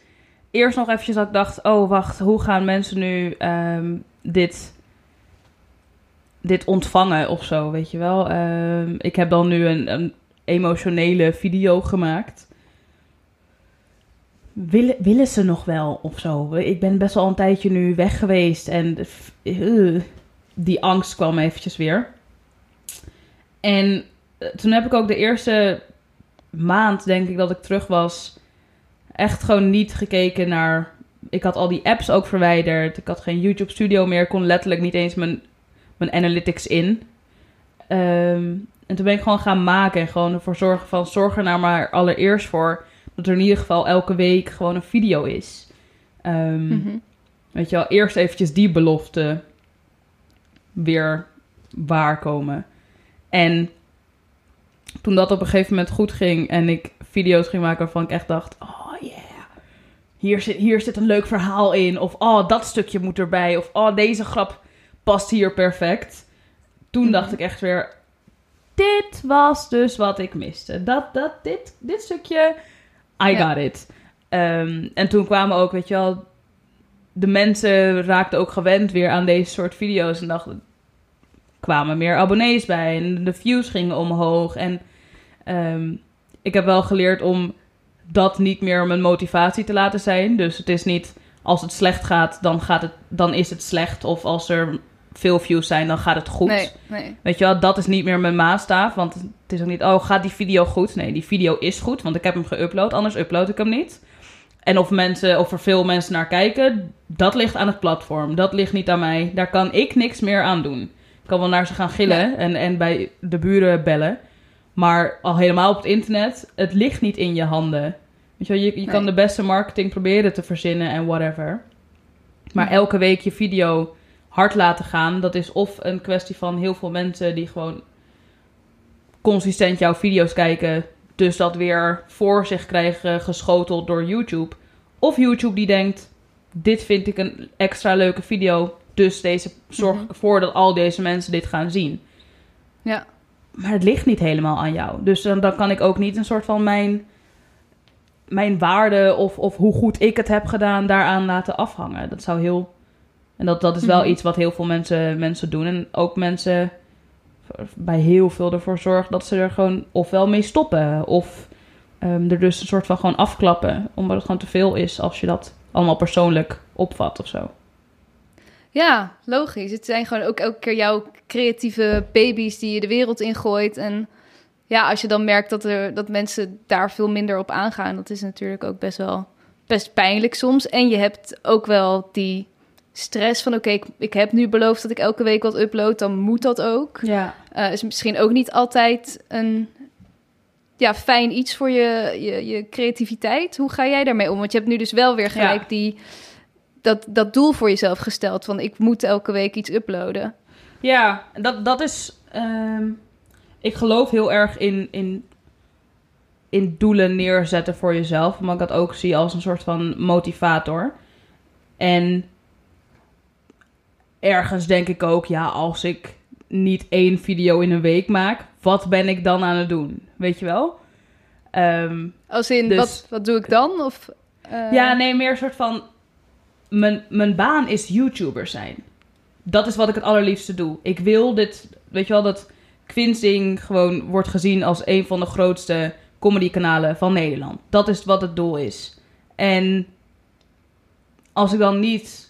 eerst nog eventjes dat ik dacht: oh, wacht, hoe gaan mensen nu ehm, dit, dit ontvangen of zo? Weet je wel? Ehm, ik heb dan nu een, een emotionele video gemaakt. Willen, ze nog wel of zo? Ik ben best wel een tijdje nu weg geweest en eh, die angst kwam eventjes weer. En eh, toen heb ik ook de eerste maand, denk ik, dat ik terug was, echt gewoon niet gekeken naar. Ik had al die apps ook verwijderd. Ik had geen YouTube Studio meer. Kon letterlijk niet eens mijn, mijn analytics in. Ehm, en toen ben ik gewoon gaan maken en gewoon ervoor zorgen van zorg er nou maar allereerst voor dat er in ieder geval elke week gewoon een video is. Ehm, Mhm. Weet je wel, eerst eventjes die belofte weer waarkomen. En toen dat op een gegeven moment goed ging en ik video's ging maken waarvan ik echt dacht: oh yeah, hier zit, hier zit een leuk verhaal in. Of oh, dat stukje moet erbij. Of oh, deze grap past hier perfect. Toen Mhm. dacht ik echt weer: dit was dus wat ik miste. Dat, dat, dit, dit stukje, I Ja. got it. Ehm, en toen kwamen ook, weet je wel, de mensen raakten ook gewend weer aan deze soort video's en dachten, kwamen meer abonnees bij en de views gingen omhoog. En ehm, ik heb wel geleerd om dat niet meer mijn motivatie te laten zijn. Dus het is niet als het slecht gaat, dan, gaat het, dan is het slecht. Of als er veel views zijn, dan gaat het goed. Nee, nee. Weet je wel, dat is niet meer mijn maatstaaf. Want het is ook niet, oh, gaat die video goed? Nee, die video is goed, want ik heb hem geüpload. Anders upload ik hem niet. En of, mensen, of er veel mensen naar kijken, dat ligt aan het platform. Dat ligt niet aan mij. Daar kan ik niks meer aan doen. Ik kan wel naar ze gaan gillen en, en bij de buren bellen. Maar al helemaal op het internet, het ligt niet in je handen. Weet je, wel, je, je kan de beste marketing proberen te verzinnen en whatever. Maar elke week je video hard laten gaan, dat is of een kwestie van heel veel mensen die gewoon consistent jouw video's kijken, dus dat weer voor zich krijgen geschoteld door YouTube. Of YouTube die denkt, dit vind ik een extra leuke video, dus deze zorg Mhm. ervoor dat al deze mensen dit gaan zien. Ja. Maar het ligt niet helemaal aan jou. Dus dan, dan kan ik ook niet een soort van mijn, mijn waarde of, of hoe goed ik het heb gedaan daaraan laten afhangen. Dat zou heel. En dat, dat is wel Mhm. iets wat heel veel mensen, mensen doen. En ook mensen bij heel veel ervoor zorgen dat ze er gewoon ofwel mee stoppen. Of ehm, er dus een soort van gewoon afklappen. Omdat het gewoon te veel is als je dat allemaal persoonlijk opvat of zo. Ja, logisch. Het zijn gewoon ook elke keer jouw creatieve baby's die je de wereld ingooit. En ja, als je dan merkt dat, er, dat mensen daar veel minder op aangaan, dat is natuurlijk ook best wel best pijnlijk soms. En je hebt ook wel die stress van oké, ik, ik heb nu beloofd dat ik elke week wat upload, dan moet dat ook. Ja. Eh, is misschien ook niet altijd een ja, fijn iets voor je, je, je creativiteit. Hoe ga jij daarmee om? Want je hebt nu dus wel weer gelijk Ja. die, dat, dat doel voor jezelf gesteld van ik moet elke week iets uploaden. Ja, dat, dat is. ehm, ik geloof heel erg in, in, in doelen neerzetten voor jezelf. Omdat ik dat ook zie als een soort van motivator. En ergens denk ik ook, ja, als ik niet één video in een week maak, wat ben ik dan aan het doen? Weet je wel? Ehm, Als in, Dus- wat, wat doe ik dan? Of, eh, ja, nee, meer een soort van. Mijn, mijn baan is YouTuber zijn. Dat is wat ik het allerliefste doe. Ik wil dit. Weet je wel, dat Quinsing gewoon wordt gezien als een van de grootste comedykanalen van Nederland. Dat is wat het doel is. En als ik dan niet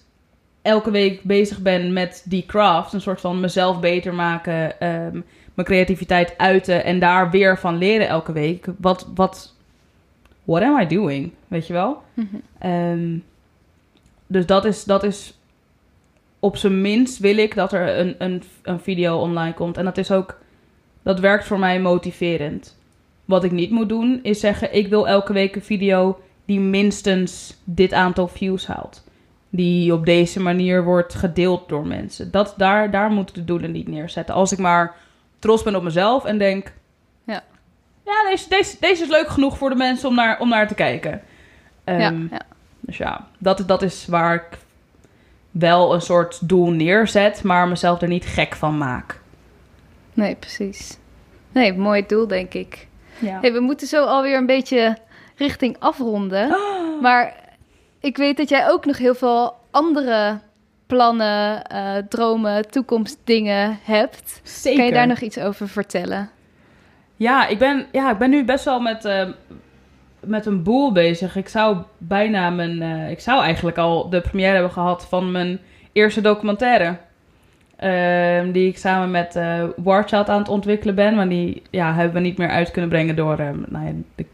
elke week bezig ben met die craft, een soort van mezelf beter maken, ehm, mijn creativiteit uiten en daar weer van leren elke week. Wat, wat, what am I doing? Weet je wel? Mhm. Ehm, dus dat is, dat is op zijn minst wil ik dat er een, een, een video online komt. En dat is ook, dat werkt voor mij motiverend. Wat ik niet moet doen is zeggen, ik wil elke week een video die minstens dit aantal views haalt. Die op deze manier wordt gedeeld door mensen. Dat, daar, daar moet ik de doelen niet neerzetten. Als ik maar trots ben op mezelf en denk... Ja. Ja, deze, deze, deze is leuk genoeg voor de mensen om naar, om naar te kijken. ja, Ehm, ja. Dus ja, dat, dat is waar ik wel een soort doel neerzet... maar mezelf er niet gek van maak. Nee, precies. Nee, mooi doel, denk ik. Ja. Hey, we moeten zo alweer een beetje richting afronden. [gasps] Maar ik weet dat jij ook nog heel veel andere plannen, eh, dromen, toekomstdingen hebt. Zeker. Kan je daar nog iets over vertellen? Ja, ik ben, ja, ik ben nu best wel met, eh, met een boel bezig. Ik zou bijna mijn... eh, ik zou eigenlijk al de première hebben gehad van mijn eerste documentaire. Ehm, die ik samen met eh Warchild aan het ontwikkelen ben. Maar die ja, hebben we niet meer uit kunnen brengen door ehm, nou ja, de,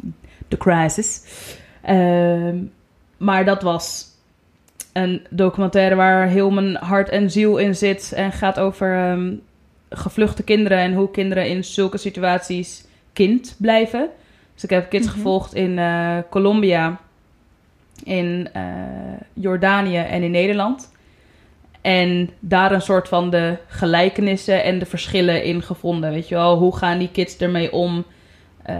de crisis. Maar dat was een documentaire waar heel mijn hart en ziel in zit. En gaat over ehm, gevluchte kinderen en hoe kinderen in zulke situaties kind blijven. Dus ik heb kids Mhm. gevolgd in eh, Colombia, in eh, Jordanië en in Nederland. En daar een soort van de gelijkenissen en de verschillen in gevonden. Weet je wel, hoe gaan die kids ermee om? Eh,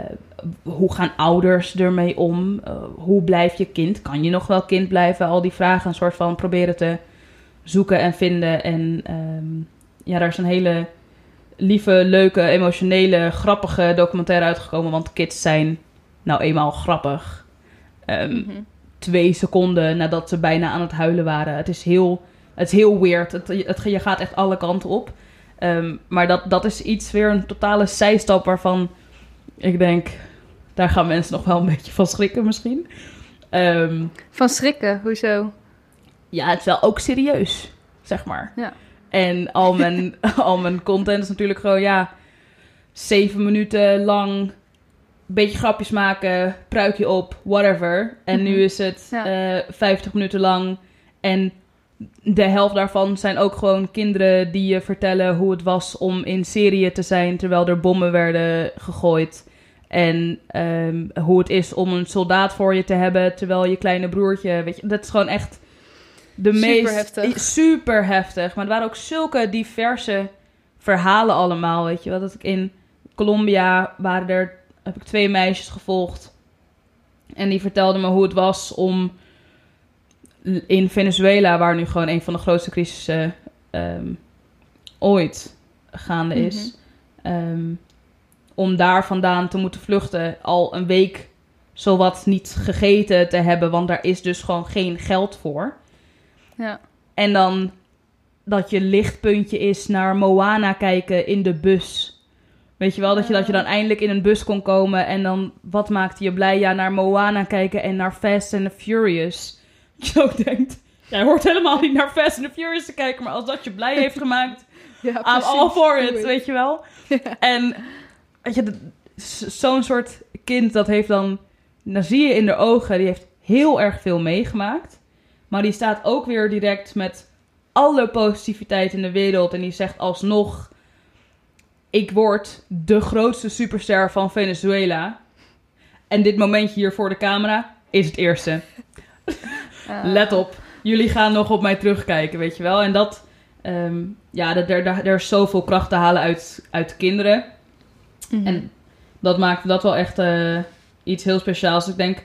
hoe gaan ouders ermee om? Eh, hoe blijf je kind? Kan je nog wel kind blijven? Al die vragen een soort van proberen te zoeken en vinden. En ehm, ja, daar is een hele lieve, leuke, emotionele, grappige documentaire uitgekomen. Want kids zijn nou eenmaal grappig. Ehm, Mhm. Twee seconden nadat ze bijna aan het huilen waren. Het is heel, het is heel weird. Het, het, je gaat echt alle kanten op. Ehm, maar dat, dat is iets weer een totale zijstap waarvan ik denk... Daar gaan mensen nog wel een beetje van schrikken misschien. Ehm, Van schrikken, hoezo? ja, het is wel ook serieus, zeg maar. Ja. En al mijn, [laughs] al mijn content is natuurlijk gewoon, ja, zeven minuten lang, beetje grapjes maken, pruikje op, whatever. En Mhm. nu is het Ja. eh 50 minuten lang. En de helft daarvan zijn ook gewoon kinderen die je vertellen hoe het was om in Syrië te zijn terwijl er bommen werden gegooid. En ehm, hoe het is om een soldaat voor je te hebben terwijl je kleine broertje, weet je, dat is gewoon echt de Super meest heftig. super heftig. Maar er waren ook zulke diverse verhalen allemaal, weet je wel. Dat ik in Colombia waren er, heb ik twee meisjes gevolgd. En die vertelden me hoe het was om in Venezuela, waar nu gewoon een van de grootste crisissen ehm, ooit gaande is. ehm, om daar vandaan te moeten vluchten, al een week zowat niet gegeten te hebben, want daar is dus gewoon geen geld voor. Ja. En dan dat je lichtpuntje is naar Moana kijken in de bus. Weet je wel, dat je, dat je dan eindelijk in een bus kon komen en dan, wat maakte je blij? Ja, naar Moana kijken en naar Fast and the Furious. Dat [laughs] je ook denkt, jij hoort helemaal niet naar Fast and the Furious te kijken, maar als dat je blij heeft [laughs] gemaakt, Ja, I'm all for it, weet je wel. [laughs] En weet je, zo'n soort kind, dat heeft dan... Dan zie je in de ogen, die heeft heel erg veel meegemaakt. Maar die staat ook weer direct met alle positiviteit in de wereld. En die zegt alsnog... Ik word de grootste superster van Venezuela. En dit momentje hier voor de camera is het eerste. Ah. Let op, jullie gaan nog op mij terugkijken, weet je wel. En dat, ehm, ja, dat- er, er, er is zoveel kracht te halen uit, uit kinderen. Mhm. En dat maakt dat wel echt eh, iets heel speciaals. Ik denk,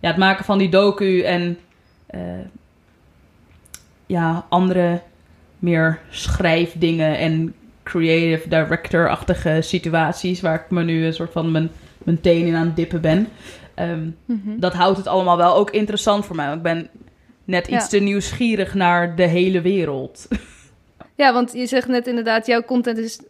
ja, het maken van die docu en eh, ja, andere meer schrijfdingen en creative director-achtige situaties waar ik me nu een soort van mijn, mijn teen in aan het dippen ben. Ehm, Mhm. dat houdt het allemaal wel ook interessant voor mij. want Ik ben net iets Ja. te nieuwsgierig naar de hele wereld. Ja, want je zegt net inderdaad, jouw content is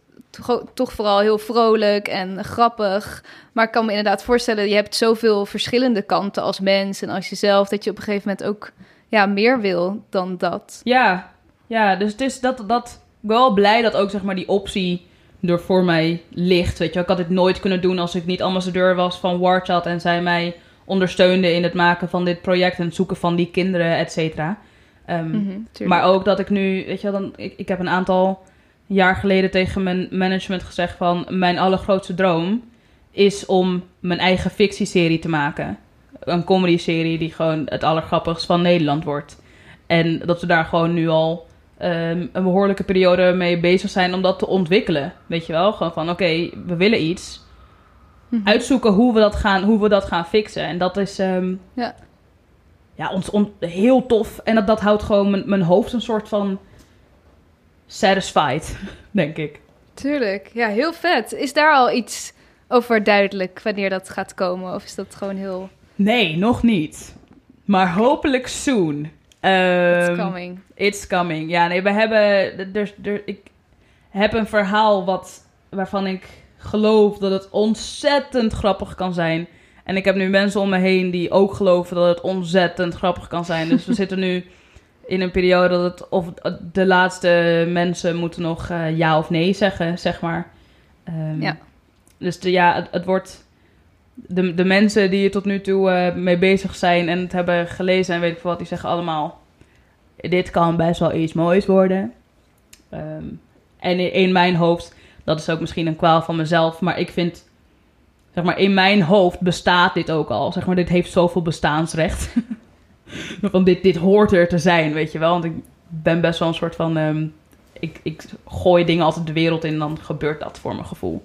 toch vooral heel vrolijk en grappig. Maar ik kan me inderdaad voorstellen, je hebt zoveel verschillende kanten als mens en als jezelf, dat je op een gegeven moment ook ja, meer wil dan dat. Ja, ja dus het is dat, dat, wel blij dat ook zeg maar die optie er voor mij ligt. Weet je, ik had dit nooit kunnen doen als ik niet ambassadeur was van Warchild en zij mij ondersteunde in het maken van dit project en het zoeken van die kinderen, et cetera. Ehm, Mhm. Maar ook dat ik nu, weet je wel, dan, ik, ik heb een aantal jaar geleden tegen mijn management gezegd van mijn allergrootste droom is om mijn eigen fictieserie te maken. Een comedy-serie die gewoon het allergrappigst van Nederland wordt. En dat we daar gewoon nu al ehm, een behoorlijke periode mee bezig zijn om dat te ontwikkelen. Weet je wel? Gewoon van oké, we willen iets. Mhm. Uitzoeken hoe we dat gaan, hoe we dat gaan fixen. En dat is ehm, Ja. ja, ons, on- heel tof. En dat, dat houdt gewoon mijn, mijn hoofd een soort van satisfied, denk ik. Tuurlijk, ja, heel vet. Is daar al iets over duidelijk wanneer dat gaat komen? Of is dat gewoon heel... Nee, nog niet. Maar hopelijk soon. It's Ehm, coming. It's coming. Ja, nee, we hebben. Er, er, ik heb een verhaal wat, waarvan ik geloof dat het ontzettend grappig kan zijn. En ik heb nu mensen om me heen die ook geloven dat het ontzettend grappig kan zijn. Dus we [laughs] zitten nu in een periode dat het. Of de laatste mensen moeten nog eh, ja of nee zeggen, zeg maar. Ehm, Ja. Dus de, ja, het, het wordt. De, de mensen die er tot nu toe eh, mee bezig zijn en het hebben gelezen en weet ik veel wat, die zeggen allemaal: Dit kan best wel iets moois worden. Ehm, en in, in mijn hoofd, dat is ook misschien een kwaal van mezelf, maar ik vind, zeg maar, in mijn hoofd bestaat dit ook al. Zeg maar, dit heeft zoveel bestaansrecht. [laughs] [laughs] van dit, dit hoort er te zijn, weet je wel. Want ik ben best wel een soort van. ehm, ik, ik gooi dingen altijd de wereld in en dan gebeurt dat voor mijn gevoel.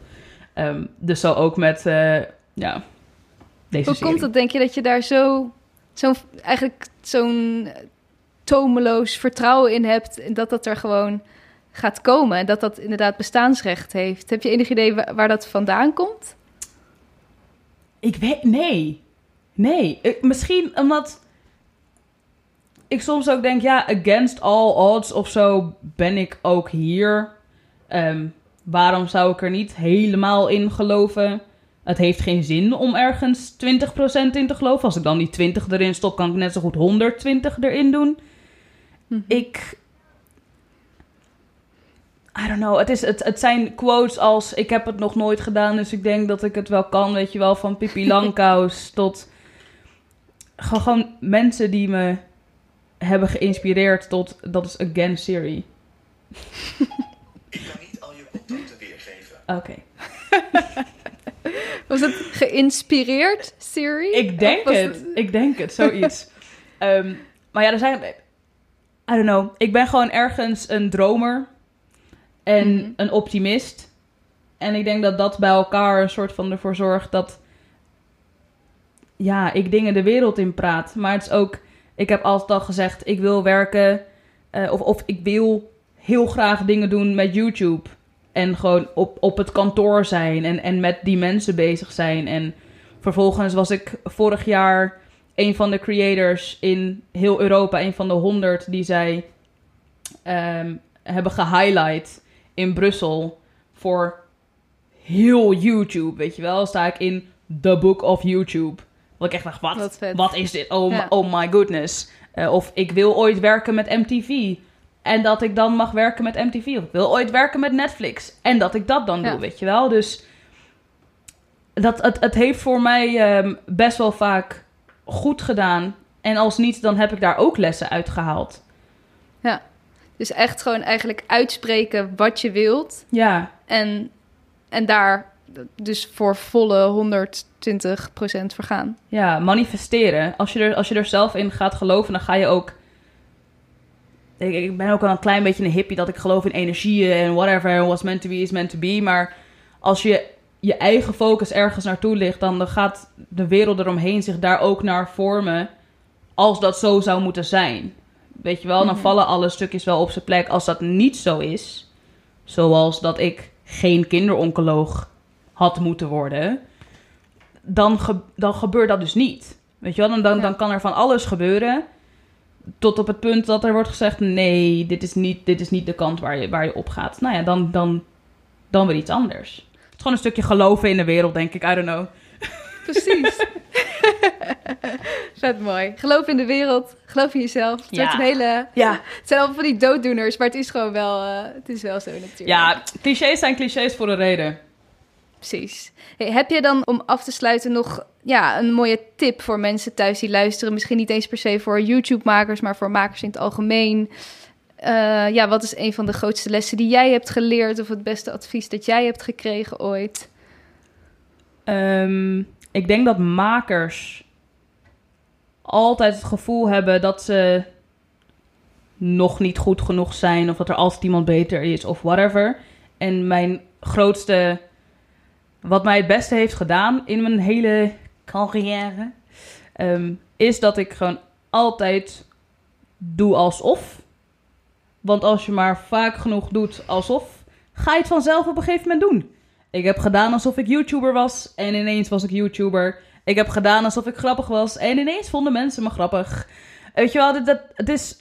Ehm, dus zo ook met, eh, ja, deze Hoe serie. komt het, denk je, dat je daar zo... Zo'n, eigenlijk zo'n tomeloos vertrouwen in hebt... en dat dat er gewoon gaat komen... en dat dat inderdaad bestaansrecht heeft. Heb je enig idee wa- waar dat vandaan komt? Ik weet, nee. Nee. Ik- misschien omdat ik soms ook denk, ja, against all odds of zo ben ik ook hier. Ehm, waarom zou ik er niet helemaal in geloven? Het heeft geen zin om ergens 20% in te geloven. Als ik dan die 20 erin stop, kan ik net zo goed 120 erin doen. Mhm. Ik. I don't know. Het, is, het, het zijn quotes als: Ik heb het nog nooit gedaan, dus ik denk dat ik het wel kan. Weet je wel, van Pippi [laughs] Langkous tot. Gewoon, gewoon mensen die me hebben geïnspireerd tot. Dat is Again Siri. Ik kan niet al je contacten weergeven. Oké. [laughs] Was het geïnspireerd, Siri? Ik denk het. Ik denk het, zoiets. [laughs] Ehm, maar ja, er zijn... I don't know. Ik ben gewoon ergens een dromer. En Mhm. een optimist. En ik denk dat dat bij elkaar een soort van ervoor zorgt dat... Ja, ik dingen de wereld in praat. Maar het is ook... Ik heb altijd al gezegd, ik wil werken... eh, of, of ik wil heel graag dingen doen met YouTube. En gewoon op, op het kantoor zijn. En, en met die mensen bezig zijn. En vervolgens was ik vorig jaar een van de creators in heel Europa. Een van de honderd die zij ehm, hebben gehighlight in Brussel. Voor heel YouTube, weet je wel. Sta ik in The Book of YouTube. Wat ik echt dacht, wat? Wat, is dit? Oh, oh my goodness. Eh, of ik wil ooit werken met MTV. En dat ik dan mag werken met MTV. Of ik wil ooit werken met Netflix. En dat ik dat dan doe, weet je wel. Dus dat, het, het heeft voor mij ehm, best wel vaak goed gedaan. En als niet, dan heb ik daar ook lessen uit gehaald. Ja, dus echt gewoon eigenlijk uitspreken wat je wilt. Ja. En, en daar dus voor volle 110% 20% vergaan. Ja, manifesteren. Als je, er, als je er zelf in gaat geloven, dan ga je ook. Ik, ik ben ook al een klein beetje een hippie dat ik geloof in energieën en whatever. What's meant to be is meant to be. Maar als je je eigen focus ergens naartoe ligt, dan gaat de wereld eromheen zich daar ook naar vormen. Als dat zo zou moeten zijn. Weet je wel, dan mhm. vallen alle stukjes wel op zijn plek. Als dat niet zo is, zoals dat ik geen kinderoncoloog had moeten worden, dan, ge- dan gebeurt dat dus niet. Weet je wel, dan, dan, Ja. dan kan er van alles gebeuren. Tot op het punt dat er wordt gezegd: nee, dit is niet, dit is niet de kant waar je, waar je op gaat. Nou ja, dan, dan, dan weer iets anders. Het is gewoon een stukje geloven in de wereld, denk ik. I don't know. Precies. [laughs] [laughs] Vet mooi. Geloof in de wereld. Geloof in jezelf. Het, Ja. een hele, Ja, het zijn allemaal van die dooddoeners, maar het is gewoon wel, eh, het is wel zo natuurlijk. ja clichés zijn clichés voor een reden. Precies. Heb je dan om af te sluiten nog ja, een mooie tip voor mensen thuis die luisteren? Misschien niet eens per se voor YouTube-makers, maar voor makers in het algemeen. Eh, ja, wat is een van de grootste lessen die jij hebt geleerd? Of het beste advies dat jij hebt gekregen ooit? Ehm, ik denk dat makers altijd het gevoel hebben dat ze nog niet goed genoeg zijn of dat er altijd iemand beter is of whatever. En mijn grootste, wat mij het beste heeft gedaan in mijn hele carrière, ehm, is dat ik gewoon altijd doe alsof. Want als je maar vaak genoeg doet alsof, ga je het vanzelf op een gegeven moment doen. Ik heb gedaan alsof ik YouTuber was en ineens was ik YouTuber. Ik heb gedaan alsof ik grappig was en ineens vonden mensen me grappig. Weet je wel, dat, het is...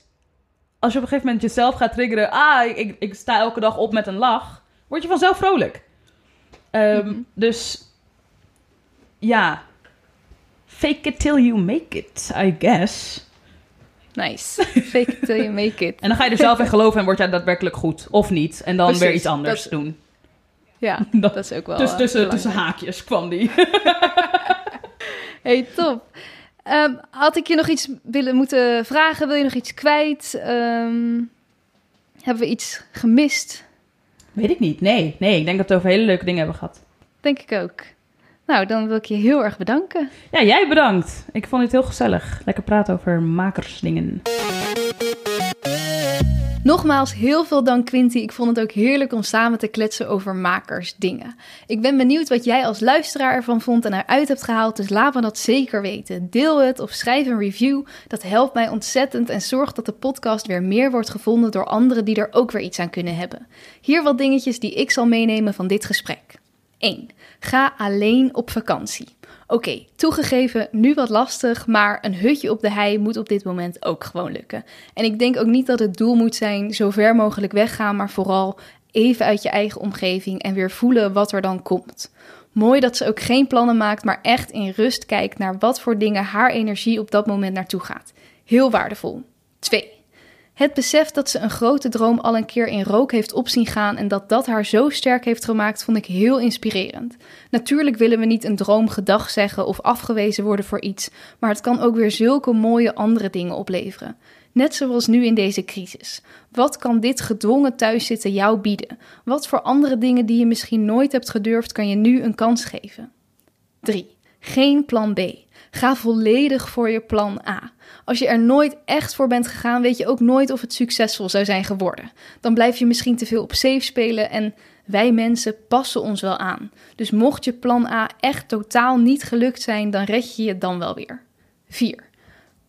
Als je op een gegeven moment jezelf gaat triggeren... Ah, ik, ik sta elke dag op met een lach. Word je vanzelf vrolijk. Ehm, Mhm. Dus... Ja. Fake it till you make it, I guess. Nice. Fake it till you make it. [laughs] En dan ga je er zelf in geloven en word jij daadwerkelijk goed. Of niet. En dan Precies, weer iets anders dat- doen. Ja, [laughs] Dat- dat is ook wel Dus eh, tussen, belangrijk. tussen haakjes kwam die. [laughs] Hey, top. Ehm, had ik je nog iets willen moeten vragen? Wil je nog iets kwijt? Ehm, hebben we iets gemist? Weet ik niet. Nee, nee. Ik denk dat we over hele leuke dingen hebben gehad. Denk ik ook. Nou, dan wil ik je heel erg bedanken. Ja, jij bedankt. Ik vond het heel gezellig. Lekker praten over makersdingen. Nogmaals, heel veel dank Quinty. Ik vond het ook heerlijk om samen te kletsen over makersdingen. Ik ben benieuwd wat jij als luisteraar ervan vond en eruit hebt gehaald, dus laat me dat zeker weten. Deel het of schrijf een review. Dat helpt mij ontzettend en zorgt dat de podcast weer meer wordt gevonden door anderen die er ook weer iets aan kunnen hebben. Hier wat dingetjes die ik zal meenemen van dit gesprek. 1. Ga alleen op vakantie. Oké, toegegeven, nu wat lastig, maar een hutje op de hei moet op dit moment ook gewoon lukken. En ik denk ook niet dat het doel moet zijn zo ver mogelijk weggaan, maar vooral even uit je eigen omgeving en weer voelen wat er dan komt. Mooi dat ze ook geen plannen maakt, maar echt in rust kijkt naar wat voor dingen haar energie op dat moment naartoe gaat. Heel waardevol. 2. Het besef dat ze een grote droom al een keer in rook heeft opzien gaan en dat dat haar zo sterk heeft gemaakt, vond ik heel inspirerend. Natuurlijk willen we niet een droom gedag zeggen of afgewezen worden voor iets, maar het kan ook weer zulke mooie andere dingen opleveren. Net zoals nu in deze crisis. Wat kan dit gedwongen thuiszitten jou bieden? Wat voor andere dingen die je misschien nooit hebt gedurfd, kan je nu een kans geven? 3. Geen plan B. Ga volledig voor je plan A. Als je er nooit echt voor bent gegaan, weet je ook nooit of het succesvol zou zijn geworden. Dan blijf je misschien te veel op safe spelen en wij mensen passen ons wel aan. Dus mocht je plan A echt totaal niet gelukt zijn, dan red je je dan wel weer. 4.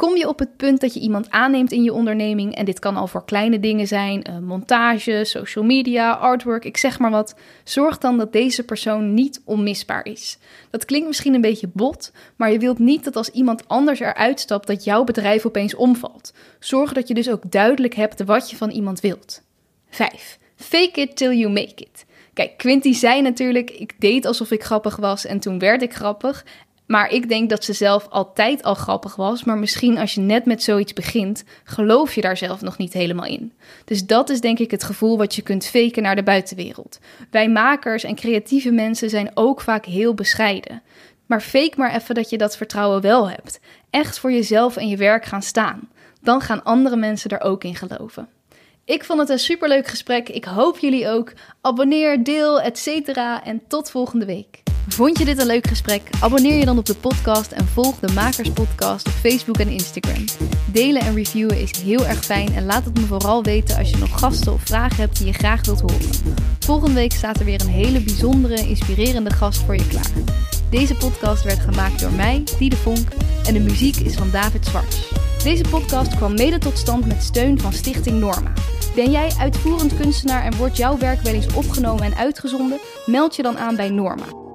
Kom je op het punt dat je iemand aanneemt in je onderneming, en dit kan al voor kleine dingen zijn, eh, montage, social media, artwork, ik zeg maar wat, zorg dan dat deze persoon niet onmisbaar is. Dat klinkt misschien een beetje bot, maar je wilt niet dat als iemand anders eruit stapt, dat jouw bedrijf opeens omvalt. Zorg dat je dus ook duidelijk hebt wat je van iemand wilt. 5. Fake it till you make it. Kijk, Quinty zei natuurlijk, ik deed alsof ik grappig was en toen werd ik grappig. Maar ik denk dat ze zelf altijd al grappig was. Maar misschien als je net met zoiets begint, geloof je daar zelf nog niet helemaal in. Dus dat is denk ik het gevoel wat je kunt faken naar de buitenwereld. Wij makers en creatieve mensen zijn ook vaak heel bescheiden. Maar fake maar even dat je dat vertrouwen wel hebt. Echt voor jezelf en je werk gaan staan. Dan gaan andere mensen er ook in geloven. Ik vond het een superleuk gesprek. Ik hoop jullie ook. Abonneer, deel, etc. En tot volgende week. Vond je dit een leuk gesprek? Abonneer je dan op de podcast en volg de Makers Podcast op Facebook en Instagram. Delen en reviewen is heel erg fijn en laat het me vooral weten als je nog gasten of vragen hebt die je graag wilt horen. Volgende week staat er weer een hele bijzondere, inspirerende gast voor je klaar. Deze podcast werd gemaakt door mij, Diede Vonk, en de muziek is van David Zwarts. Deze podcast kwam mede tot stand met steun van Stichting Norma. Ben jij uitvoerend kunstenaar en wordt jouw werk wel eens opgenomen en uitgezonden? Meld je dan aan bij Norma.